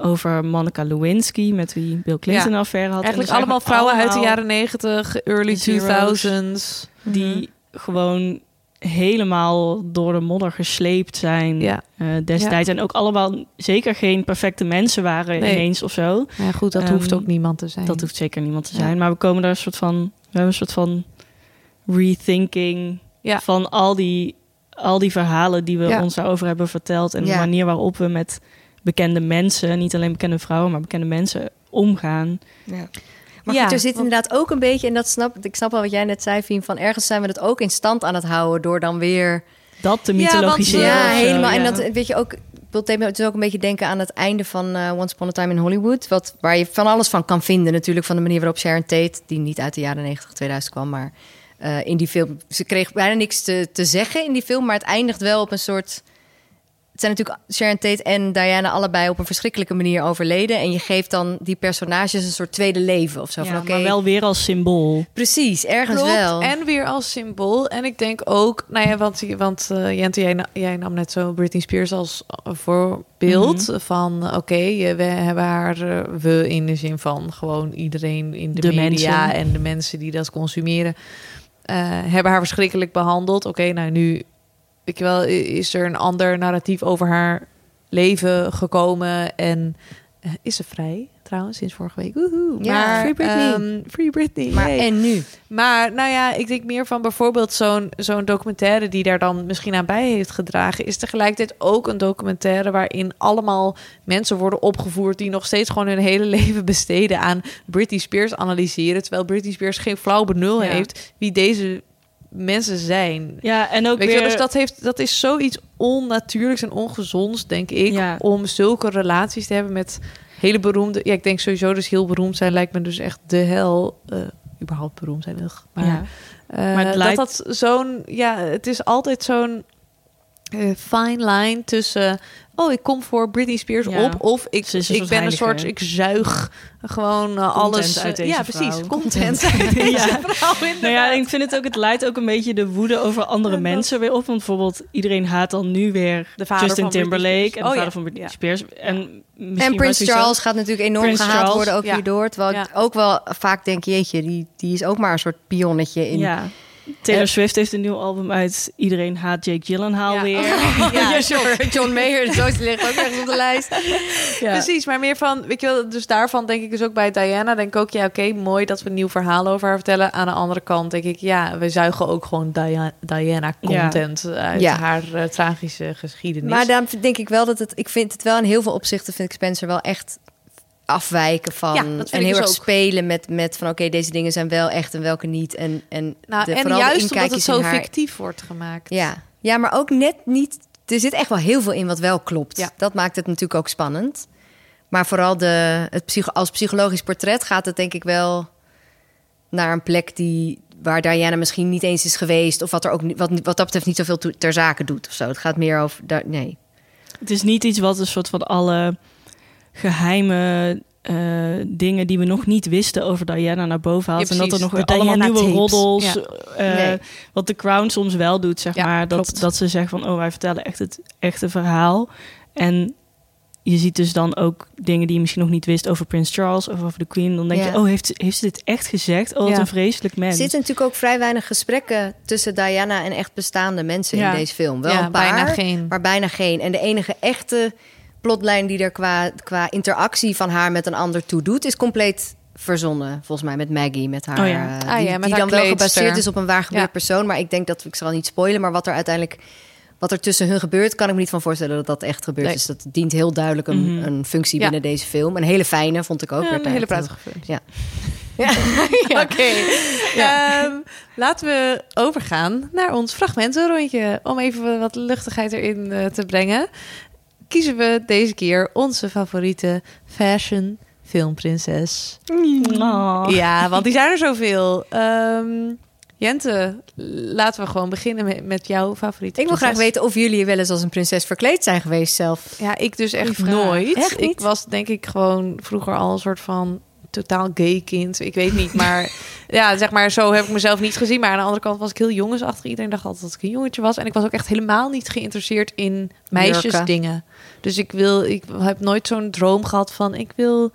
Over Monica Lewinsky, met wie Bill Clinton een affaire had. En Eigenlijk allemaal vrouwen uit de jaren 90, early Zero's. 2000s. Die gewoon helemaal door de modder gesleept zijn Ja. eh, destijds. En ook allemaal zeker geen perfecte mensen waren Nee. ineens of zo. Ja, goed, dat Ehm, hoeft ook niemand te zijn. Dat hoeft zeker niemand te Ja. zijn. Maar we komen daar een soort van. We hebben een soort van rethinking van al die, al die verhalen die we ons daarover hebben verteld. En de manier waarop we met bekende mensen, niet alleen bekende vrouwen, maar bekende mensen omgaan. Ja. Maar Ja, goed, er zit want- inderdaad ook een beetje, en dat snap ik snap wel wat jij net zei, Fien, van ergens zijn we het ook in stand aan het houden door dan weer. Dat te Ja, mythologiseren. want, Ja, of zo, helemaal. En ja. dat weet je ook. Ik wil het ook een beetje denken aan het einde van eh, Once Upon a Time in Hollywood. Wat, waar je van alles van kan vinden, natuurlijk. Van de manier waarop Sharon Tate, die niet uit de jaren 90, 2000 kwam, maar eh, in die film. Ze kreeg bijna niks te, te zeggen in die film, maar het eindigt wel op een soort. Het zijn natuurlijk Sharon Tate en Diana allebei op een verschrikkelijke manier overleden. En je geeft dan die personages een soort tweede leven of zo. Ja, van, oké, Maar wel weer als symbool. Precies, ergens Klopt, wel. en weer als symbool. En ik denk ook, nou ja, want, want eh, Jente, jij, jij nam net zo Britney Spears als voorbeeld van, oké, we hebben haar, eh, we in de zin van gewoon iedereen in de, De media mensen. en de mensen die dat consumeren, eh, hebben haar verschrikkelijk behandeld. Oké, nou nu, ik wel, is er een ander narratief over haar leven gekomen en eh, is ze vrij? Trouwens, sinds vorige week. Woehoe. Ja, maar, Free Britney. ehm, free Britney. maar en nu? Maar nou ja, ik denk meer van bijvoorbeeld zo'n zo'n documentaire die daar dan misschien aan bij heeft gedragen, is tegelijkertijd ook een documentaire waarin allemaal mensen worden opgevoerd die nog steeds gewoon hun hele leven besteden aan Britney Spears analyseren, terwijl Britney Spears geen flauw benul Ja. heeft wie deze mensen zijn. Ja, en ook Weet weer... je, dus dat, heeft, dat is zoiets onnatuurlijks en ongezonds, denk ik, Ja. om zulke relaties te hebben met hele beroemde. Ja, ik denk sowieso dus heel beroemd zijn lijkt me dus echt de hel. eh überhaupt beroemd zijn, ugh. maar, ja. eh, Maar het lijkt- dat dat zo'n ja, het is altijd zo'n eh, fine line tussen. Oh, ik kom voor Britney Spears Ja. op. Of ik, een ik soort ben een soort. Ik zuig gewoon eh, alles. uit deze ja, precies. vrouw. Content. Content. uit deze Ja. vrouw, Nou ja, ik vind het ook, het leidt ook een beetje de woede over andere mensen weer op. Want bijvoorbeeld iedereen haat dan nu weer De vader Justin van Britney Timberlake Spears. en de Oh, vader ja. van Britney. Spears. En, misschien En sowieso- Charles gaat natuurlijk enorm gehaald Charles, worden, ook ja. hierdoor. Terwijl Ja. ik ook wel vaak denk, jeetje, die, die is ook maar een soort pionnetje in... Ja. Taylor Swift heeft een nieuw album uit. Iedereen haat Jake Gyllenhaal Ja. weer. Ja, John, John Mayer, zo ligt ook ergens op de lijst. Ja. Precies, maar meer van, weet je wel, dus daarvan denk ik dus ook bij Diana, denk ik ook, ja, oké, mooi dat we een nieuw verhaal over haar vertellen. Aan de andere kant denk ik, ja, we zuigen ook gewoon Dia- Diana-content uit Ja. haar eh, tragische geschiedenis. Maar dan denk ik wel dat het... Ik vind het wel in heel veel opzichten, vind ik Spencer wel echt afwijken van... Ja, dat vind en heel dus erg ook. spelen met, met van oké, deze dingen zijn wel echt en welke niet. En, en, nou, de, en juist omdat het zo haar- fictief wordt gemaakt. Ja. ja, maar ook net niet er zit echt wel heel veel in wat wel klopt. Ja. Dat maakt het natuurlijk ook spannend. Maar vooral de, het psycho, als psychologisch portret gaat het denk ik wel naar een plek die, waar Diana misschien niet eens is geweest. Of wat, er ook, niet- wat, wat dat betreft niet zoveel ter zake doet of zo. Het gaat meer over... daar- nee. Het is niet iets wat een soort van alle geheime eh, dingen die we nog niet wisten over Diana naar boven haalt. Ja, en dat er nog De allemaal Diana nieuwe tapes. roddels. Ja. eh, Nee. Wat de Crown soms wel doet, zeg Ja, maar. Dat, klopt. dat ze zeggen van, oh, wij vertellen echt het echte verhaal. En je ziet dus dan ook dingen die je misschien nog niet wist over Prins Charles of over de Queen. Dan denk Ja. je, oh, heeft, heeft ze dit echt gezegd? Oh, wat Ja. een vreselijk Er mens. zitten natuurlijk ook vrij weinig gesprekken tussen Diana en echt bestaande mensen Ja. in deze film. Wel Ja, een paar, bijna geen. maar bijna geen. En de enige echte plotlijn die er qua, qua interactie van haar met een ander toe doet, is compleet verzonnen. Volgens mij met Maggie, met haar. Oh ja. eh, Ah die, ja, met die haar dan wel gebaseerd is op een waar gebeurd Ja. persoon. Maar ik denk dat ik zal niet spoilen, maar wat er uiteindelijk. Wat er tussen hun gebeurt, kan ik me niet van voorstellen dat dat echt gebeurt. Nee. Dus dat dient heel duidelijk een, Mhm. een functie Ja. binnen deze film. Een hele fijne, vond ik ook. Ja, een hele prettige film. Ja. ja. Oké. Ehm, laten we overgaan naar ons fragmentenrondje. Om even wat luchtigheid erin eh, te brengen. Kiezen we deze keer onze favoriete fashion filmprinses. Oh. Ja, want die zijn er zoveel. Ehm, Jente, laten we gewoon beginnen met, met jouw favoriete Ik wil graag weten of jullie wel eens als een prinses verkleed zijn geweest zelf. Ja, ik dus echt nooit. Echt? Ik was denk ik gewoon vroeger al een soort van totaal gay kind. Ik weet niet, maar ja, zeg maar, zo heb ik mezelf niet gezien. Maar aan de andere kant was ik heel jongensachtig. Iedereen dacht altijd dat ik een jongetje was. En ik was ook echt helemaal niet geïnteresseerd in meisjesdingen. Dus ik wil, ik heb nooit zo'n droom gehad van ik wil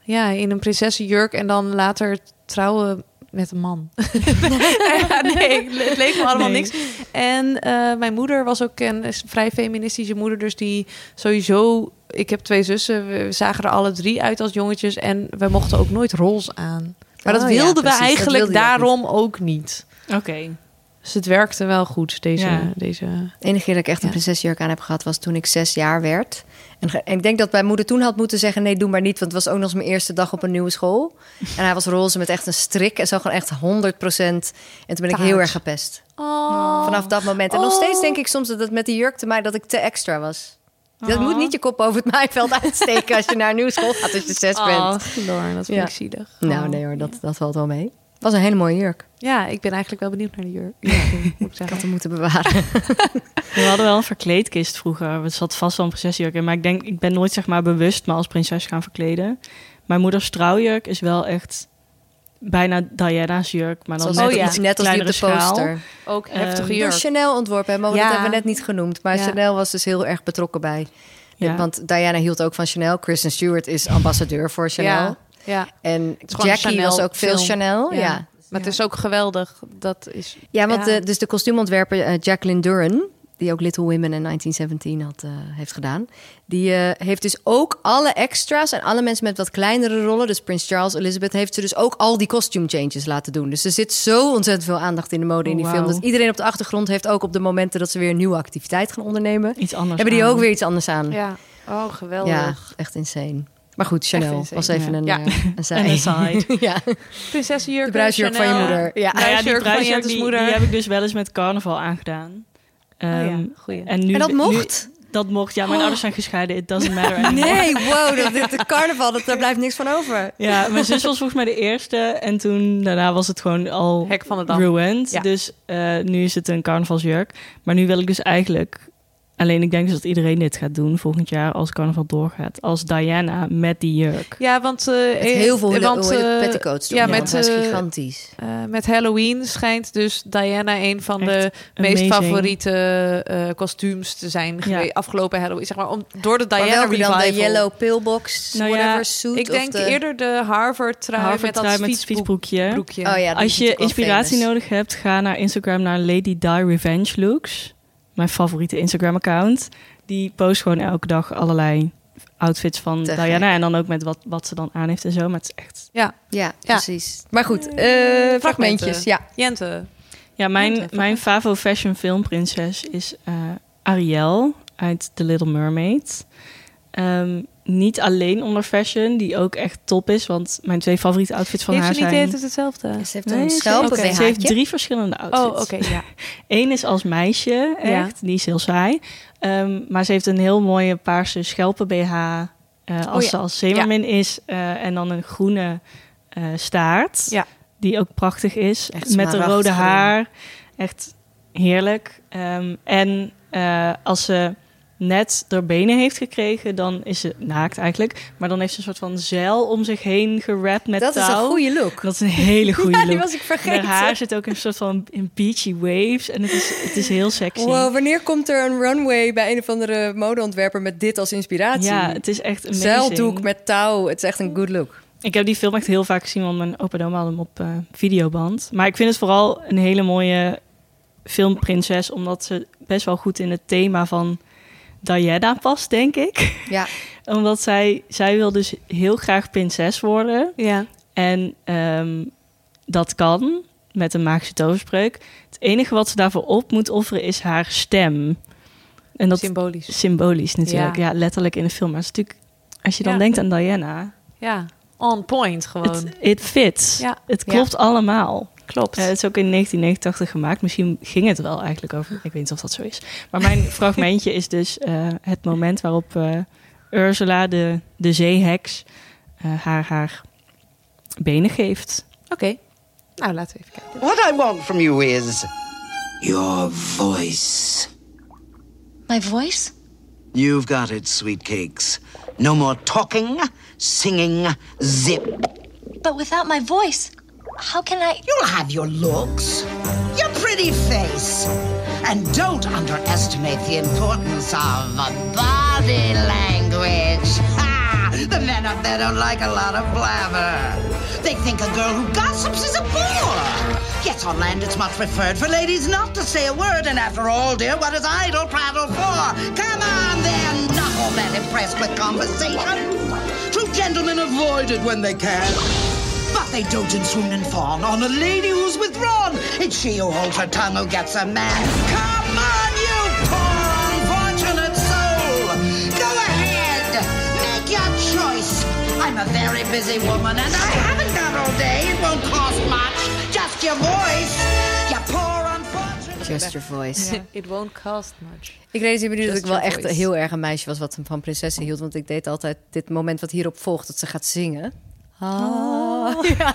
ja, in een prinsessenjurk en dan later trouwen met een man. Nee, het leek me allemaal Nee. niks. En eh, mijn moeder was ook een vrij feministische moeder, dus die sowieso. Ik heb twee zussen, we zagen er alle drie uit als jongetjes en we mochten ook nooit roze aan. Maar dat Oh wilden we eigenlijk wilde daarom ook niet. Oké. Dus het werkte wel goed, deze... Ja. deze... De enige keer dat ik echt een Ja. prinsesjurk aan heb gehad was toen ik zes jaar werd. En, ik denk dat mijn moeder toen had moeten zeggen: nee, doe maar niet. Want het was ook nog eens mijn eerste dag op een nieuwe school. En hij was roze met echt een strik en zo gewoon echt 100% En toen ben ik heel erg gepest. Oh. Vanaf dat moment. En nog Oh. steeds denk ik soms dat het met die jurk te mij dat ik te extra was. Dat Oh. moet niet je kop over het maaiveld uitsteken als je naar een nieuwe school gaat als je zes bent. Oh, Floor, dat vind Ja. ik zielig. Nou, Oh. nee hoor, dat, dat valt wel mee. Het was een hele mooie jurk. Ja, ik ben eigenlijk wel benieuwd naar de jurk. Ja, moet ik Ik had zeggen. hem moeten bewaren. We hadden wel een verkleedkist vroeger. Er zat vast wel een prinsesjurk in. Maar ik denk, ik ben nooit zeg maar bewust me als prinses gaan verkleden. Mijn moeders trouwjurk is wel echt bijna Diana's jurk. Maar dan Zoals Oh net ja. iets net als die op de schaal. poster. Ook Ehm, heftige jurk. Chanel ontworpen, hè, maar Ja. dat hebben we net niet genoemd. Maar Ja. Chanel was dus heel erg betrokken bij. Ja. Want Diana hield ook van Chanel. Kristen Stewart is ambassadeur voor Chanel. Ja. En Jackie Chanel was ook veel film. Chanel. Ja. Ja, Maar het is ook geweldig. Dat is... ja want Ja. De, dus de kostuumontwerper eh, Jacqueline Duran... die ook Little Women in 1917 had, eh, heeft gedaan... die eh, heeft dus ook alle extra's... en alle mensen met wat kleinere rollen... dus Prins Charles, Elizabeth... heeft ze dus ook al die costume changes laten doen. Dus er zit zo ontzettend veel aandacht in de mode in die Oh, film... dat iedereen op de achtergrond heeft... ook op de momenten dat ze weer een nieuwe activiteit gaan ondernemen... Iets anders hebben die aan. ook weer iets anders aan. Ja. Oh, geweldig. Ja, echt insane. Maar goed, Chanel was even ja. een, Ja. eh, een aside. ja, Prinsessenjurk. de bruisjurk van je moeder. Ja. Nou ja, die die, moeder. die heb ik dus wel eens met carnaval aangedaan. Oh ja, Ehm, goeie. en, nu, En dat nu- mocht? dat mocht, ja. Mijn ouders zijn gescheiden. It doesn't matter anymore. Nee, wow, dat, dit, de carnaval, dat, daar blijft niks van over. Ja, mijn zus was volgens mij de eerste. En toen, daarna was het gewoon al Hek van de Dam. ruined. Ja. Dus eh, nu is het een carnavalsjurk. Maar nu wil ik dus eigenlijk... Alleen ik denk dus dat iedereen dit gaat doen volgend jaar als carnaval doorgaat. Als Diana met die jurk. Ja, want... eh, Met heel veel eh, want, eh, petticoats doen. ja, Ja, met, met, dat is gigantisch. eh, met Halloween schijnt dus Diana een van de meest favoriete eh, kostuums te zijn geweest afgelopen Halloween. Zeg maar, om, door de Maar Diana welke dan? De revival. yellow pillbox, Nou ja, whatever suit? Ik denk de... eerder de Harvard trui met Harvard trui met fietsbroek- fietsbroekje. broekje. Oh ja, die Als je inspiratie famous. nodig hebt, ga naar Instagram naar Lady Di Revenge Looks. Mijn favoriete Instagram-account. Die post gewoon elke dag allerlei outfits van Te Diana. En dan ook met wat, wat ze dan aan heeft en zo. Maar het is echt... Ja, Ja, precies. Maar goed, eh, fragmentjes. Ja. Jente. Ja, mijn, mijn favo fashion filmprinses is eh, Ariel uit The Little Mermaid. Ehm, niet alleen onder fashion, die ook echt top is. Want mijn twee favoriete outfits van Heeft haar ze niet zijn... altijd hetzelfde? Ze heeft Nee, een ze- schelpen oké, Ze heeft drie verschillende outfits. Oh, oké, ja. Eén is als meisje, Ja. echt. Die is heel saai. Ehm, maar ze heeft een heel mooie paarse schelpen BH. eh, als ja. ze als zeemermin is. eh, en dan een groene eh, staart. Ja. Die ook prachtig is. Echt met de rode haar. Echt heerlijk. Ehm, en eh, als ze net door benen heeft gekregen, dan is ze naakt eigenlijk. Maar dan heeft ze een soort van zeil om zich heen gerapt met Dat is touw. een goede look. Dat is een hele goede Ja, look. die was ik vergeten. Haar haar zit ook in een soort van in beachy waves. En het is, het is heel sexy. Wow, wanneer komt er een runway bij een of andere modeontwerper met dit als inspiratie? Ja, het is echt amazing. Zeildoek met touw. Het is echt een good look. Ik heb die film echt heel vaak gezien, want mijn opa en oma hadden hem op eh, videoband. Maar ik vind het vooral een hele mooie filmprinses, omdat ze best wel goed in het thema van Diana past, denk ik. Ja, omdat zij, zij wil dus heel graag prinses worden. Ja. En ehm, dat kan met een magische toverspreuk. Het enige wat ze daarvoor op moet offeren is haar stem. En dat Symbolisch. symbolisch natuurlijk. Ja. Ja, letterlijk in de film. Maar het is natuurlijk, als je dan Ja. denkt aan Diana, Ja. On point gewoon. het it fits. Ja. Het klopt allemaal. Klopt. Eh, het is ook in 1989 gemaakt. Misschien ging het wel eigenlijk over. Ik weet niet of dat zo is. Maar mijn fragmentje is dus eh, het moment waarop eh, Ursula, de, de zeeheks, eh, haar haar benen geeft. Oké. Nou, laten we even kijken. What I want from you is your voice. My voice? You've got it, sweet cakes. No more talking, singing, zip. But without my voice, how can I? You'll have your looks, your pretty face. And don't underestimate the importance of body language. Ha! The men up there don't like a lot of blabber. They think a girl who gossips is a bore. Yes, on land it's much preferred for ladies not to say a word. And after all, dear, what is idle prattle for? Come on then, not all that impressed with conversation. True gentlemen avoid it when they can. But they dote and swoon and fawn on a lady who's withdrawn. It's she who holds her tongue who gets a man. Come on, you poor unfortunate soul. Go ahead, make your choice. I'm a very busy woman and I haven't got all day. It won't cost much, just your voice. You poor unfortunate. just your voice. It won't cost much. Ik realiseer me nu dat Just ik wel your echt voice. heel erg een meisje was wat van prinsessen hield. Want ik deed altijd dit moment wat hierop volgt, dat ze gaat zingen. Ah. Ja,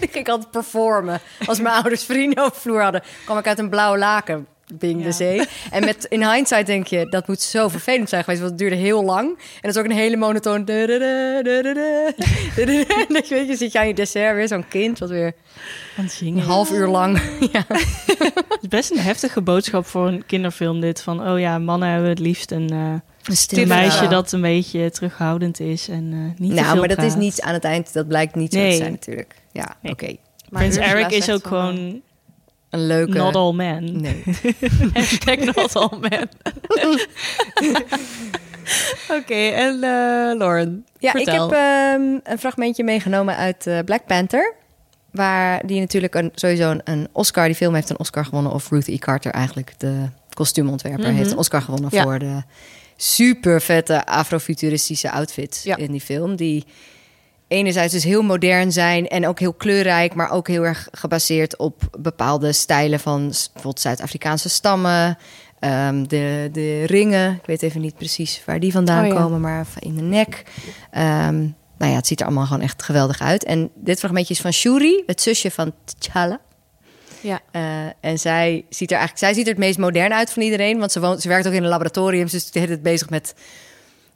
ik ging altijd performen. Als mijn ouders vrienden op vloer hadden, kwam ik uit een blauwe laken. Being de zee. En met, in hindsight denk je, dat moet zo vervelend zijn geweest. Want het duurde heel lang. En dat is ook een hele monotoon. En dat je, weet je, zit je aan je dessert weer, zo'n kind. Wat weer een half uur lang. ja. Het is best een heftige boodschap voor een kinderfilm dit. Van, oh ja, mannen hebben het liefst een, eh, Een een meisje dat een beetje terughoudend is. En eh, niet te Nou, veel maar dat is niet aan het eind. Dat blijkt niet zo te zijn natuurlijk. Ja, Nee. oké. Maar Prins Ursula Eric is ook gewoon Een leuke... not all men. Nee. Hashtag not all men. Oké, en eh, Lauren, Ja, vertel. ik heb ehm, een fragmentje meegenomen uit eh, Black Panther. Waar die natuurlijk een, sowieso een, een Oscar... Die film heeft een Oscar gewonnen. Of Ruth E. Carter eigenlijk, de kostuumontwerper... heeft een Oscar gewonnen Ja. voor de super vette afrofuturistische outfits Ja. in die film. Die enerzijds dus heel modern zijn en ook heel kleurrijk... maar ook heel erg gebaseerd op bepaalde stijlen van bijvoorbeeld Zuid-Afrikaanse stammen... Ehm, de, de ringen, ik weet even niet precies waar die vandaan Oh ja. komen, maar in de nek. Ehm, nou ja, het ziet er allemaal gewoon echt geweldig uit. En dit fragmentje is van Shuri, het zusje van T'Challa. Ja. Eh, en zij ziet er eigenlijk zij ziet er het meest modern uit van iedereen. Want ze, woont, ze werkt ook in een laboratorium. Ze is de hele tijd bezig met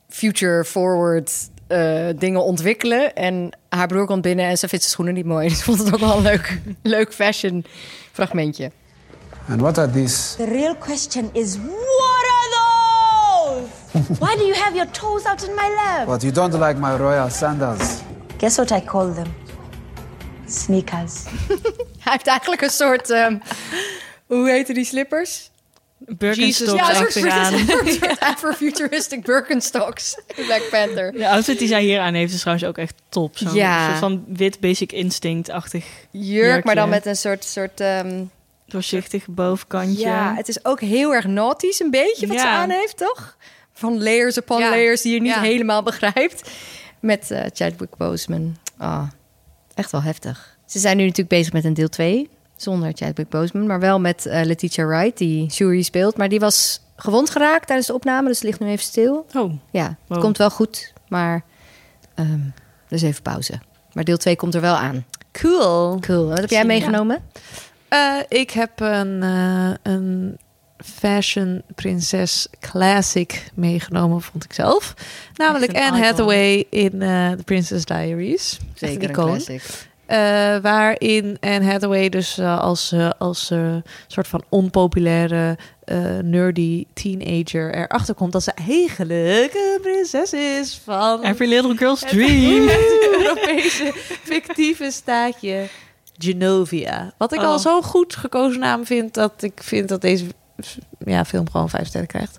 future forward eh, dingen ontwikkelen. En haar broer komt binnen en ze vindt zijn schoenen niet mooi. Dus vond het ook wel een leuk, leuk fashion fragmentje. And what are these? The real question is, what are those? Why do you have your toes out in my lap? But you don't like my royal sandals. Guess what I call them? Sneakers. Hij heeft eigenlijk een soort... ehm, hoe heten die slippers? Birkenstocks Ja, een soort, achteraan. een soort Afrofuturistic Birkenstocks. Black Panther. De outfit die zij hier aan heeft is trouwens ook echt top. Zo'n Ja. soort van wit basic instinct-achtig Jurk, maar dan jurkje. met een soort... soort ehm, doorzichtig bovenkantje. ja, het is ook heel erg naughty, een beetje wat ze Ja. aan heeft, toch? van layers upon Ja. layers die je niet Ja. helemaal begrijpt. Met eh, Chadwick Boseman. Ah, echt wel heftig. Ze zijn nu natuurlijk bezig met een deel 2. Zonder Chadwick Boseman. Maar wel met eh, Letitia Wright, die Shuri speelt. Maar die was gewond geraakt tijdens de opname. Dus het ligt nu even stil. Oh. Ja, het Wow. komt wel goed. Maar ehm, dus even pauze. Maar deel 2 komt er wel aan. Cool. Cool. Wat heb jij Ja. meegenomen? Eh, ik heb een, eh, een fashion prinses classic meegenomen, vond ik zelf. Namelijk Anne icon. Hathaway in eh The Princess Diaries. Zeker een classic. Eh, waarin Anne Hathaway dus eh, als, als eh, soort van onpopulaire, eh, nerdy teenager erachter komt dat ze eigenlijk een prinses is van Every little girl's het dream. Europese fictieve staatje Genovia. Wat ik Oh. al zo'n goed gekozen naam vind dat ik vind dat deze ja, film gewoon vijf sterren krijgt.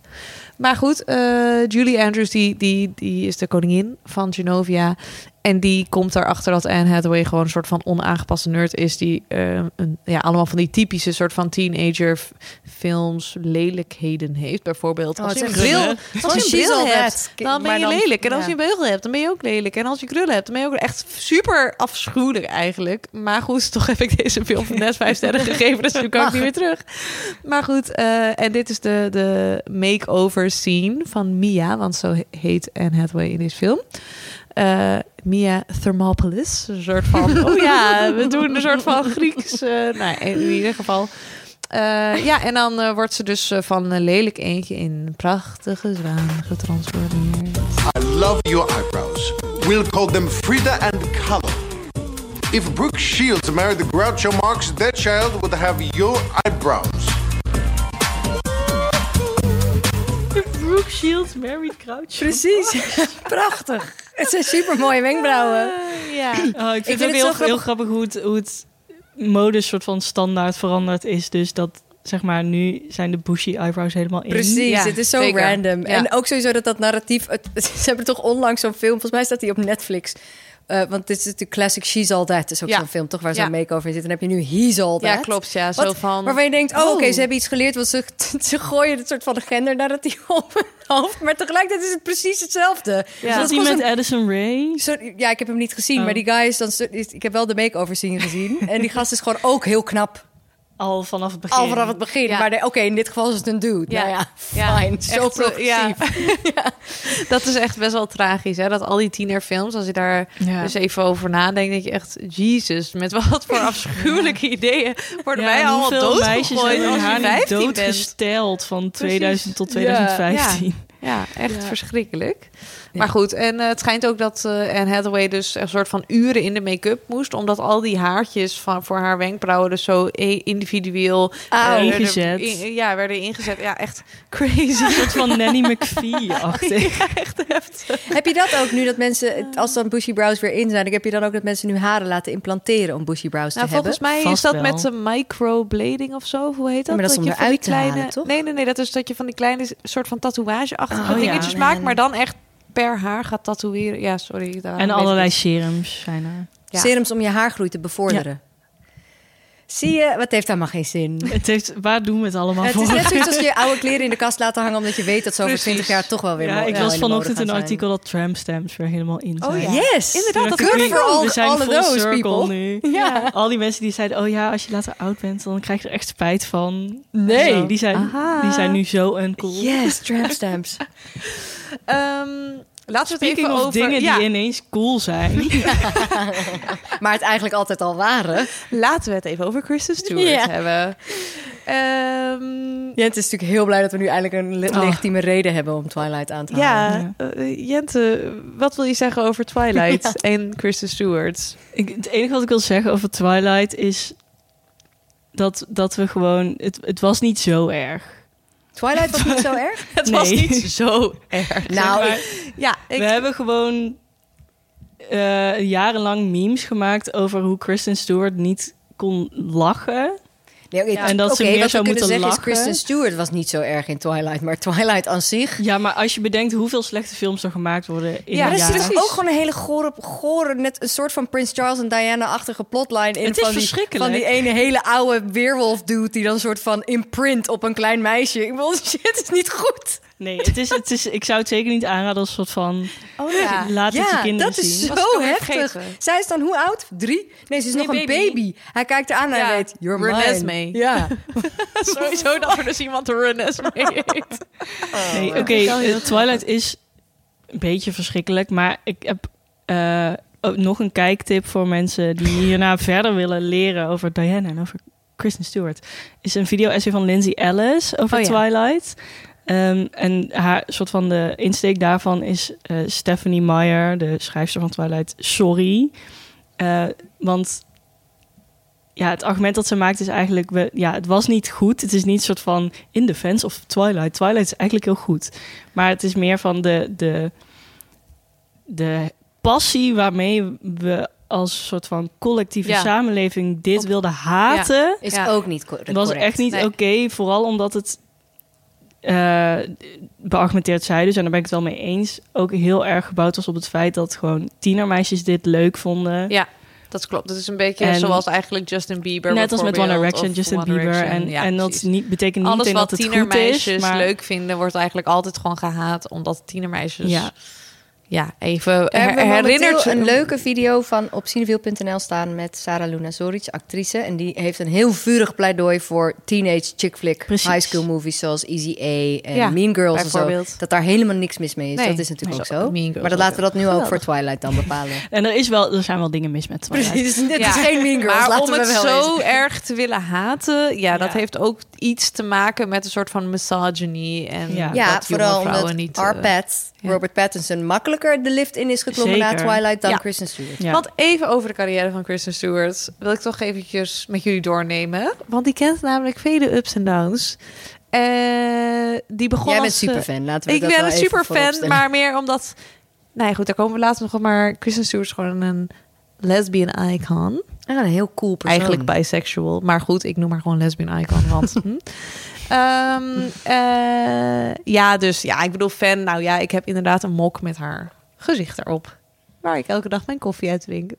Maar goed, eh, Julie Andrews die, die, die is de koningin van Genovia. En die komt erachter dat Anne Hathaway gewoon een soort van onaangepaste nerd is. Die eh, een, ja, allemaal van die typische soort van teenager films lelijkheden heeft. Bijvoorbeeld Oh, als je een bril, als je een bril hebt, dan ben je dan- lelijk. En als je een beugel hebt, dan ben je ook lelijk. En als je krullen hebt, dan ben je ook echt super afschuwelijk eigenlijk. Maar goed, toch heb ik deze film net vijf sterren gegeven. Dus nu kan ik niet meer terug. Maar goed, eh, en dit is de, de make-over scene van Mia. Want zo he- heet Anne Hathaway in deze film. Eh, Mia Thermopolis. Een soort van, oh ja, we doen een soort van Grieks. eh nou, in ieder geval. Eh, ja, en dan wordt ze dus van een lelijk eentje in een prachtige zwaan getransformeerd. I love your eyebrows. We'll call them Frida and Color. If Brooke Shields married the Groucho Marx, that child would have your eyebrows. Brooke Shields, married Crouch. Precies. Prachtig. Het zijn super mooie wenkbrauwen. ja. Oh, ik vind het ook heel, grappig. heel grappig hoe het, hoe het modus soort van standaard veranderd is. Dus dat, zeg maar, nu zijn de bushy eyebrows helemaal in. Precies, Ja, het is zo zeker. random. Ja. En ook sowieso dat dat narratief... het- ze hebben toch onlangs zo'n film... Volgens mij staat die op Netflix... Eh, want dit is natuurlijk classic She's All That. is ook Ja. zo'n film, toch? Waar zo'n Ja. make-over in zit. En dan heb je nu He's All That. Ja, klopt. Ja, zo Wat- van... Waarvan je denkt, oh, oké, Oh. ze hebben iets geleerd. Want ze, ze gooien het soort van een gendernarratief op hun hoofd. Maar tegelijkertijd is het precies hetzelfde. Ja. Dus Is dat die gewoon met zo'n- Addison Ray? Sorry, ja, ik heb hem niet gezien, Oh. maar die guy is dan... zo- is- Ik heb wel de make-over scene gezien. en die gast is gewoon ook heel knap. Al vanaf het begin. Al vanaf het begin. Ja. Maar de- oké, in dit geval is het een dude. Ja. Nou ja, Ja, fine. Zo eh, ja. progressief. Dat is echt best wel tragisch, hè? Dat al die tienerfilms, als je daar Ja. dus even over nadenkt, denk je echt, Jesus, met wat voor afschuwelijke ideeën worden wij allemaal doodgegooid als je haar niet 15 bent. doodgesteld van Precies. 2000 tot Ja, 2015. Ja, echt Ja. verschrikkelijk. Maar goed, en eh, het schijnt ook dat eh Anne Hathaway dus een soort van uren in de make-up moest, omdat al die haartjes van, voor haar wenkbrauwen dus zo e- individueel werden Ingezet. in- ja, werden ingezet. Ja, echt crazy. Een soort van Nanny McPhee-achtig. Heb je dat ook nu dat mensen, als dan bushy brows weer in zijn, dan heb je dan ook dat mensen nu haren laten implanteren om bushy brows Nou, te hebben? volgens mij is dat wel. met een microblading of zo. Hoe heet dat? maar dat is om je van die eruit te halen, kleine. toch? Nee, nee, nee. Dat is dat je van die kleine soort van Oh, ja. dingetjes maakt, maar dan echt per haar gaat tatoeëren. Ja, sorry. daar En allerlei serums zijn er. Ja. Serums om je haargroei te bevorderen. Zie je, wat heeft allemaal geen zin? Het heeft, waar doen we het allemaal Het voor? is net zoiets als je oude kleren in de kast laten hangen... omdat je weet dat ze over. 20 jaar toch wel weer ja, ik las vanochtend een artikel dat tramstamps weer helemaal in zijn. Oh ja. Yes! Inderdaad, dat ik for all- we zijn all of full those circle people. nu. Ja. Al die mensen die zeiden, oh ja, als je later oud bent, dan krijg je er echt spijt van. Nee. Zo, die, zijn, Aha. die zijn nu zo uncool. Yes, tramp stamps. Ehm, laten we het Speaking even over... dingen ja, die ineens cool zijn. maar het eigenlijk altijd al waren. Laten we het even over Kristen Stewart Ja. hebben. Ehm, Jent is natuurlijk heel blij dat we nu eindelijk een le- Oh. legitieme reden hebben om Twilight aan te halen. ja, eh, Jente, wat wil je zeggen over Twilight en Kristen Stewart? Ik, het enige wat ik wil zeggen over Twilight is dat, dat we gewoon... Het, het was niet zo erg. Twilight was niet zo erg? Het was Nee. niet zo erg. Nou, Maar Ja, ik, we hebben gewoon eh, jarenlang memes gemaakt over hoe Kristen Stewart niet kon lachen. Nee, oké, En dat ze meer wat zou moeten zeggen lachen. is Kristen Stewart was niet zo erg in Twilight, maar Twilight aan zich. Ja, maar als je bedenkt hoeveel slechte films er gemaakt worden in Ja, een er jaar. zit toch ook gewoon een hele gore, gore net een soort van Prince Charles en Diana-achtige plotline in. Het is van, die, verschrikkelijk. van die ene hele oude weerwolf dude die dan een soort van imprint op een klein meisje. Ik bedoel, shit is niet goed. Nee, het is, het is, ik zou het zeker niet aanraden als een soort van... Oh ja, Laat het je ja, kinderen dat is zien. zo Was ik alweer heftig. vergeten. Zij is dan hoe oud? Drie? Nee, ze is Nee, nog een baby. Hij kijkt haar aan en Ja, hij weet, you're mine. Renesmee. Ja. Sowieso dat er dus iemand de Renesmee heet. Nee, oké, eh, Twilight is een beetje verschrikkelijk, maar ik heb eh, ook nog een kijktip voor mensen die hierna verder willen leren over Diana en over Kristen Stewart. Is een video-essay van Lindsay Ellis over Oh ja. Ehm, en haar soort van de insteek daarvan is eh, Stephanie Meyer, de schrijfster van Twilight, sorry. Eh, want ja, het argument dat ze maakt is eigenlijk... We, ja, het was niet goed. Het is niet een soort van in defense of Twilight. Twilight is eigenlijk heel goed. Maar het is meer van de, de, de passie waarmee we als soort van collectieve Ja. samenleving dit wilden haten... Is ook niet cor- was correct. echt niet Nee. oké. Vooral omdat het beargumenteerd zij dus, en daar ben ik het wel mee eens, ook heel erg gebouwd was op het feit dat gewoon tienermeisjes dit leuk vonden. Ja, dat klopt. Dat is een beetje En- zoals eigenlijk Justin Bieber. Net als met One Direction, Justin One Bieber. Direction. En, Ja, en dat niet, betekent niet Alles wat dat het goed is. tienermeisjes Maar leuk vinden, wordt eigenlijk altijd gewoon gehaat. Omdat tienermeisjes... Ja. Ja, even herinnert... een leuke video van op cineville.nl staan met Sarah Luna Zoric, actrice. En die heeft een heel vurig pleidooi voor teenage chick flick Precies. high school movies zoals Easy A en Ja, Mean Girls en zo. bijvoorbeeld. Dat daar helemaal niks mis mee is. Nee. dat is natuurlijk Nee, ook zo. Mean Girls maar dat laten we dat nu ook voor Twilight dan bepalen. En er, is wel, er zijn wel dingen mis met Twilight. Precies, dit Ja. is geen Mean Girls, Maar laten om we het wel zo erg te willen haten, ja, dat Ja. heeft ook iets te maken met een soort van misogyny en Ja. Dat jonge vooral omdat niet. eh. Robert Pattinson, makkelijker de lift in is geklommen na. Twilight dan Ja. Kristen Stewart. Ja. Want even over de carrière van Kristen Stewart wil ik toch eventjes met jullie doornemen, want die kent namelijk vele ups en downs. Eh, die begon Jij bent als, eh, superfan, laten we Ik dat ben een superfan, maar meer omdat. Nou ja, goed, daar komen we later nog op. Maar Kristen Stewart is gewoon een lesbian icon. Ja, een heel cool persoon. Eigenlijk bisexual. Maar goed, ik noem haar gewoon lesbian icon. Want, hm. Ehm, eh, ja, dus ja, ik bedoel fan. Nou ja, ik heb inderdaad een mok met haar gezicht erop. Waar ik elke dag mijn koffie uit drink.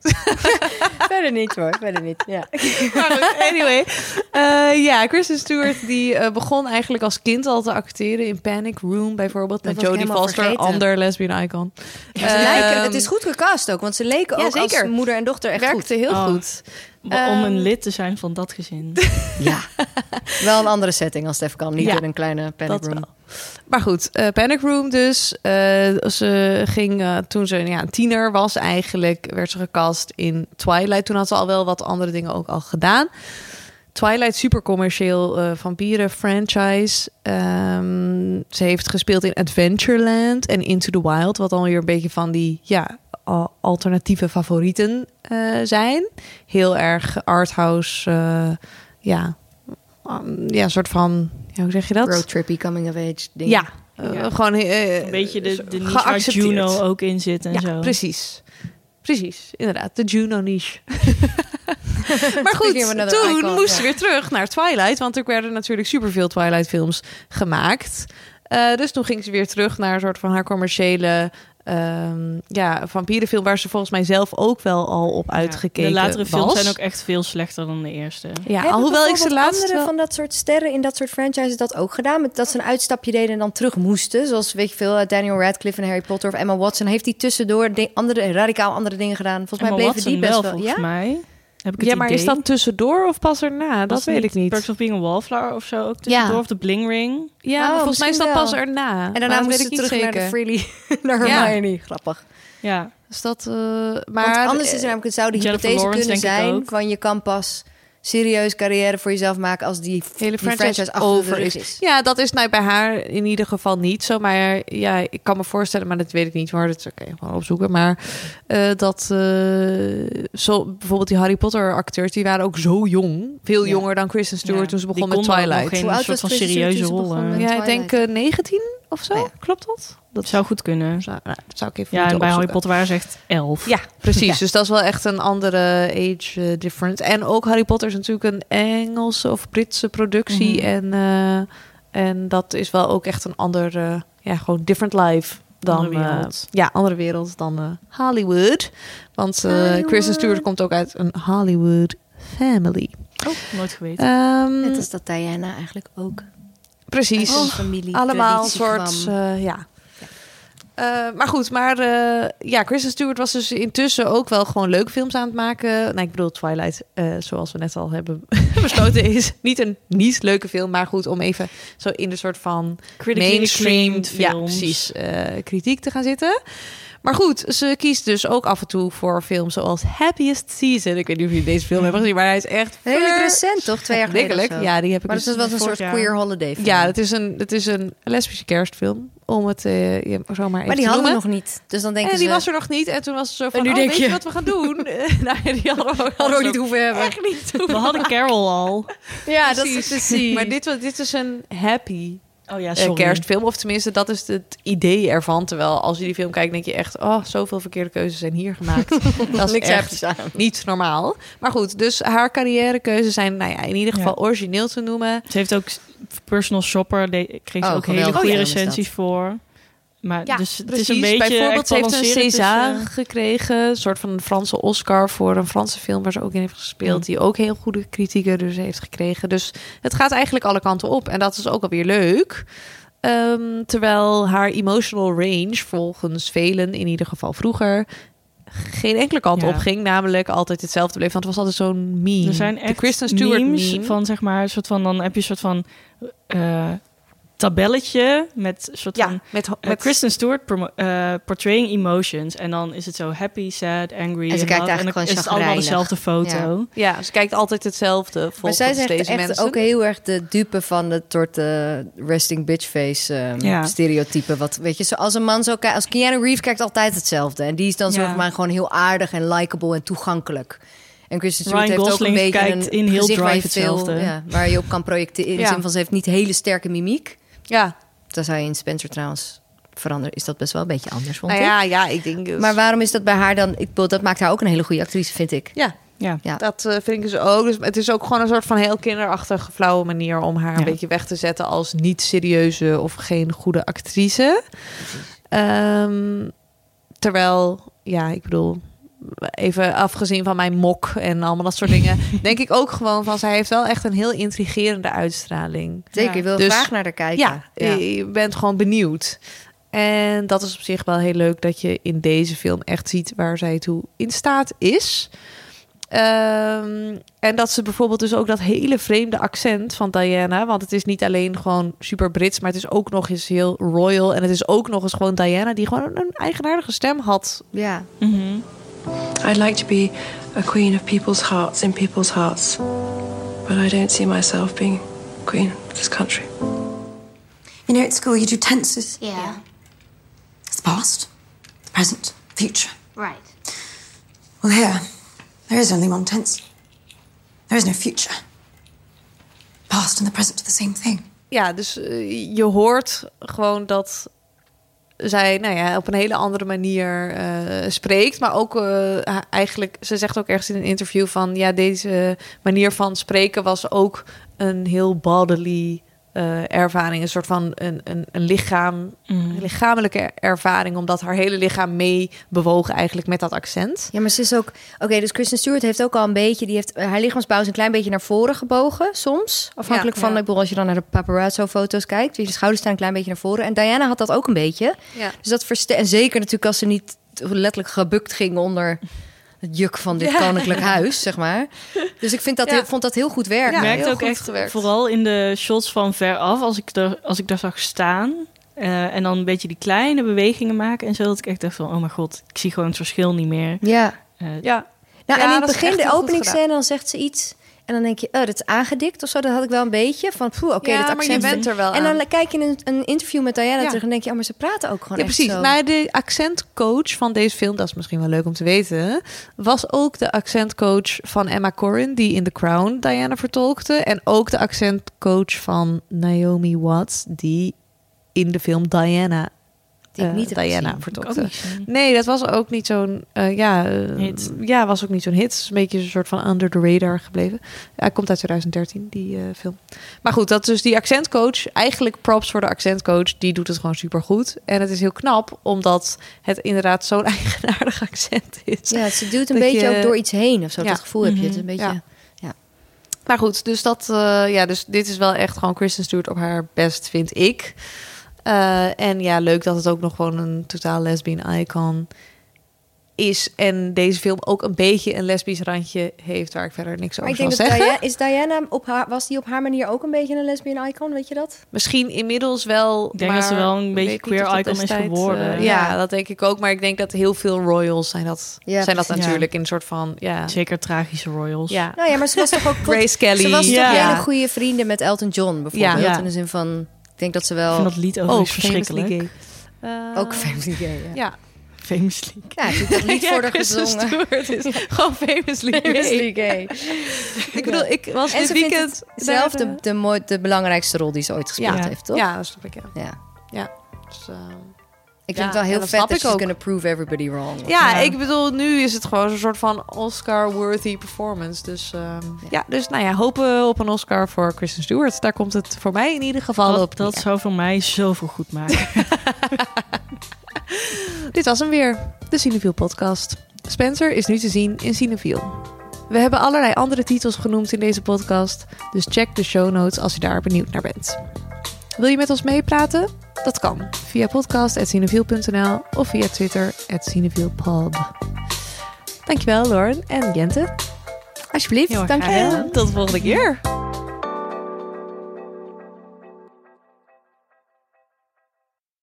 Verder niet hoor, verder niet. Ja. Maar anyway. Eh, ja, Kristen Stewart die eh, begon eigenlijk als kind al te acteren in Panic Room bijvoorbeeld. Dat met Jodie Foster, vergeten. ander lesbian icon. Ze lijken, Ehm, het is goed gecast ook, want ze leken Ja, ook zeker. als moeder en dochter echt werkte goed. heel Oh. goed. Om een Ehm, lid te zijn van dat gezin. Ja, wel een andere setting als even kan. Niet Ja, in een kleine panic dat room. wel. Maar goed, eh, Panic Room dus. Eh, ze ging eh, toen ze ja, een tiener was eigenlijk, werd ze gecast in Twilight. Toen had ze al wel wat andere dingen ook al gedaan. Twilight, super commercieel eh, vampieren franchise. Ehm, ze heeft gespeeld in Adventureland en Into the Wild, wat dan weer een beetje van die ja, alternatieve favorieten eh, zijn. Heel erg arthouse, eh ja, um, ja, soort van, ja, hoe zeg je dat? Roadtrippy, coming of age ding. Ja, eh, Ja. gewoon eh, Een beetje de, de niche waar. Juno ook in zit en ja, zo. precies. Precies, inderdaad. De Juno niche. maar goed, toen icon, moesten ja. we weer terug naar Twilight. Want er werden natuurlijk superveel Twilight films gemaakt. Eh, dus toen ging ze weer terug naar een soort van haar commerciële... ehm ja, vampierenfilm waar ze volgens mij zelf ook wel al op uitgekeken de latere films was. zijn ook echt veel slechter dan de eerste. Ja, Hebben alhoewel ik ze laatst andere wel- van dat soort sterren in dat soort franchises dat ook gedaan? Met dat ze een uitstapje deden en dan terug moesten. Zoals weet je veel, eh, Daniel Radcliffe en Harry Potter of Emma Watson. Heeft die tussendoor de andere, radicaal andere dingen gedaan? Volgens mij Emma bleven Watson die best wel, wel. volgens ja? mij. Heb ik het Ja, maar is dat tussendoor of pas erna? Dat Was weet ik niet. Perks of Being a Wallflower of zo ook tussendoor. Of de Bling Ring. Ja, Oh, maar volgens mij is dat pas erna. En daarna dat ze ik terug naar de zeker. Freely, naar Ja. Hermione. Grappig. Ja. Dus dat, eh, maar Want anders is er namelijk, het zou de hypothese Lawrence kunnen zijn van je kan pas serieus carrière voor jezelf maken als die hele die franchise, over is. Ja, dat is nou bij haar in ieder geval niet zo. Maar ja, ik kan me voorstellen, maar dat weet ik niet hoor. Dat is oké, gewoon opzoeken. Maar eh, dat eh, zo, bijvoorbeeld die Harry Potter acteurs, die waren ook zo jong. Veel Ja. jonger dan Kristen Stewart Ja, toen ze die begon met konden ook nog Twilight. geen Hoe oud soort was van serieuze rollen. Ja, ik denk Twilight. eh, 19 of zo. Ja. Klopt dat? Dat zou goed kunnen. Zou, nou, dat zou ik even Ja, en bij Harry. Potter waren ze echt elf. Ja, precies. Ja. Dus dat is wel echt een andere age eh, difference. En ook Harry Potter is natuurlijk een Engelse of Britse productie. Mhm. En, eh, en dat is wel ook echt een ander, ja, gewoon different life. Dan, Andere eh, wereld. ja, andere wereld dan eh, Hollywood. Want eh Kristen Stewart komt ook uit een Hollywood family. Oh, nooit geweten. Ehm, Net als dat Diana eigenlijk ook. Precies. Een familie Allemaal soort, eh, ja. Eh, maar goed, maar eh, ja, Kristen Stewart was dus intussen ook wel gewoon leuke films aan het maken. Nou, ik bedoel, Twilight, zoals we net al hebben besloten, is niet een niet leuke film. Maar goed, om even zo in de soort van mainstream ja, precies, kritiek te gaan zitten. Maar goed, ze kiest dus ook af en toe voor films zoals Happiest Season. Ik weet niet of jullie deze film hebben gezien, maar hij is echt Redelijk ver- recent, toch? Twee jaar geleden zo. Ja, die heb ik Maar dus dat was een soort jaar. queer holiday film. Ja, het is een, het is een lesbische kerstfilm. Om het eh ja, zomaar even Maar die te hadden we nog niet. Dus dan denken en die ze... was er nog niet. En toen was het zo van, nu oh, denk weet je je- wat we gaan doen? nou, ja, die hadden we, Hadden we niet hoeven hebben. Echt niet We hadden Carol al. Ja, dat is precies. Maar dit, was- dit is een happy Oh ja, eh, sorry. kerstfilm. Of tenminste, dat is het idee ervan. Terwijl als je die film kijkt, denk je echt... oh, zoveel verkeerde keuzes zijn hier gemaakt. dat is Niks echt niet normaal. Maar goed, dus haar carrièrekeuzes zijn nou ja, in ieder geval Ja. origineel te noemen. Ze heeft ook personal shopper. Kreeg ze Oh, ook hele geweldig. goede Oh ja, dat. recensies voor. Maar Ja, dus het precies. is een beetje Bijvoorbeeld, ze heeft een balanceren César tussen- gekregen. Een soort van een Franse Oscar voor een Franse film waar ze ook in heeft gespeeld. Die ook heel goede kritieken dus heeft gekregen. Dus het gaat eigenlijk alle kanten op. En dat is ook alweer leuk. Ehm, terwijl haar emotional range volgens velen, in ieder geval vroeger, geen enkele kant Ja. op ging. Namelijk altijd hetzelfde bleef. Want het was altijd zo'n meme. Er zijn De echt Kristen Stewart memes meme. van zeg maar een soort van dan heb je een soort van eh, tabelletje met soort Ja, van met, eh, met Kristen Stewart promo- eh, portraying emotions en dan is het zo happy, sad, angry En ze en kijkt dan- eigenlijk dan gewoon is het allemaal dezelfde foto. Ja, ze kijkt altijd hetzelfde volgens Maar zij zijn deze echt mensen. ook heel erg de dupe van het soort eh, resting bitch face ehm, Ja. stereotype. Wat weet je, zoals een man zo kijkt, als Keanu Reeves kijkt altijd hetzelfde. En die is dan Ja. zeg maar gewoon heel aardig en likable en toegankelijk. En Kristen Stewart Ryan heeft ook een beetje kijkt een in heel gezicht waar je Drive veel, hetzelfde. ja, waar je op kan projecteren. In de Ja. zin van ze heeft niet hele sterke mimiek. Ja, Dat zou je in Spencer trouwens veranderen. Is dat best wel een beetje anders, vond nou ik. ja, ja, ik denk dus. Maar waarom is dat bij haar dan? Ik bedoel, dat maakt haar ook een hele goede actrice, vind ik. Ja, Ja. Ja. Dat eh, vind ik dus ook. Dus het is ook gewoon een soort van heel kinderachtige, flauwe manier om haar een beetje weg te zetten als niet serieuze of geen goede actrice. Ehm, terwijl, ja, ik bedoel, even afgezien van mijn mok en allemaal dat soort dingen, denk ik ook gewoon van zij heeft wel echt een heel intrigerende uitstraling. Zeker, je wil Dus- graag naar haar kijken. Ja, je bent gewoon benieuwd. En dat is op zich wel heel leuk dat je in deze film echt ziet waar zij toe in staat is. Ehm, en dat ze bijvoorbeeld dus ook dat hele vreemde accent van Diana. Want het is niet alleen gewoon super Brits, maar het is ook nog eens heel royal. En het is ook nog eens gewoon Diana die gewoon een eigenaardige stem had. Ja. Mhm. I'd like to be a queen of people's hearts in people's hearts. But I don't see myself being queen of this country. You know, at school you do tenses. Yeah. It's the past, the present, future. Right. Well, here, there is only one tense. There is no future. Past and the present are the same thing. Ja, dus eh, je hoort gewoon dat zij nou ja, op een hele andere manier eh, spreekt. Maar ook eh, eigenlijk, ze zegt ook ergens in een interview van... ja, deze manier van spreken was ook een heel bodily eh, ervaring. Een soort van een, een, een lichaam, een lichamelijke ervaring... omdat haar hele lichaam mee bewoog eigenlijk met dat accent. Ja, maar ze is ook... Oké, dus Kristen Stewart heeft ook al een beetje... Die heeft, haar lichaamsbouw is een klein beetje naar voren gebogen, soms. Afhankelijk Ja, van, ja. ik bedoel, als je dan naar de paparazzo-foto's kijkt... je schouders staan een klein beetje naar voren. En Diana had dat ook een beetje. Ja. Dus dat verste En zeker natuurlijk als ze niet letterlijk gebukt ging onder het juk van dit Ja. koninklijk huis, zeg maar. Dus ik vind dat Ja. heel, vond dat heel goed werken. Ik merkte heel ook goed echt, gewerkt. vooral in de shots van veraf, als ik er, als ik daar zag staan. eh, en dan een beetje die kleine bewegingen maken en zo. Dat ik echt dacht van, oh mijn god, ik zie gewoon het verschil niet meer. Ja. Eh, Ja, Nou, Ja, en in het begin, de openingsscène, dan zegt ze iets. En dan denk je, oh, dat is aangedikt of zo. Dat had ik wel een beetje. Van, poeh, oké, Ja, dat maar accent. je bent er wel En dan aan. kijk je in een, een interview met Diana Ja. terug en denk je, oh, maar ze praten ook gewoon Ja, precies. zo. Nou, de accentcoach van deze film, dat is misschien wel leuk om te weten, was ook de accentcoach van Emma Corrin, die in The Crown Diana vertolkte. En ook de accentcoach van Naomi Watts, die in de film Diana, Die ik eh, niet Diana vertolkte. Nee, dat was ook niet zo'n eh, ja, eh, ja, was ook niet zo'n hit. Het is een beetje een soort van under the radar gebleven. Hij komt uit 2013, die film. Maar goed, dat dus die accentcoach. Eigenlijk props voor de accentcoach. Die doet het gewoon super goed. En het is heel knap, omdat het inderdaad zo'n eigenaardig accent is. Ja, ze duwt een beetje je- ook door iets heen of zo. Ja. Dat gevoel heb je. Het een Mhm. beetje... Maar goed, dus dat, ja, dus dit is wel echt gewoon Kristen Stewart op haar best, vind ik. Eh, en ja, leuk dat het ook nog gewoon een totaal lesbian icon is. En deze film ook een beetje een lesbisch randje heeft, waar ik verder niks Maar ik over denk zal dat zeggen. Diana, is Diana op haar, was die op haar manier ook een beetje een lesbian icon, weet je dat? Misschien inmiddels wel. Ik denk maar dat ze wel een beetje queer icon is geworden. eh, ja, Ja. dat denk ik ook. Maar ik denk dat heel veel royals zijn dat, Ja, zijn dat precies. natuurlijk in een soort van. Ja, Zeker tragische royals. ja. Nou ja, maar ze was toch ook Grace Kelly. Ze was toch hele goede vrienden met Elton John bijvoorbeeld. Ja. In de zin van, ik denk dat ze wel Ik vind dat lied ook Oh, eens verschrikkelijk. famously gay. Eh, ook famously gay. Ja, ja. Famously. ja ik heb dat lied voor Kristen gezongen. Stewart is gewoon famously gay. Famously gay. Ik bedoel, ik was En dit ze vindt weekend het zelf de, de, mooi, de belangrijkste rol die ze ooit gespeeld ja, heeft, toch? Ja, dat snap ik, ja. Ja. ja. Dus, eh, Ik vind het wel heel dat vet dat ook. gonna prove everybody wrong. ja, ik bedoel, nu is het gewoon een soort van Oscar-worthy performance. Dus ja. ja, dus nou ja, hopen op een Oscar voor Kristen Stewart. Daar komt het voor mij in ieder geval op. dat zou voor mij zoveel goed maken. Dit was hem weer, de Cineviel podcast. Spencer is nu te zien in Cineviel. We hebben allerlei andere titels genoemd in deze podcast, dus check de show notes als je daar benieuwd naar bent. Wil je met ons meepraten? Dat kan via podcast.cineviel.nl of via Twitter @cinevielpod. Dankjewel Lauren en Jente. Alsjeblieft, Heel erg dank graag je. gedaan. Tot de volgende keer.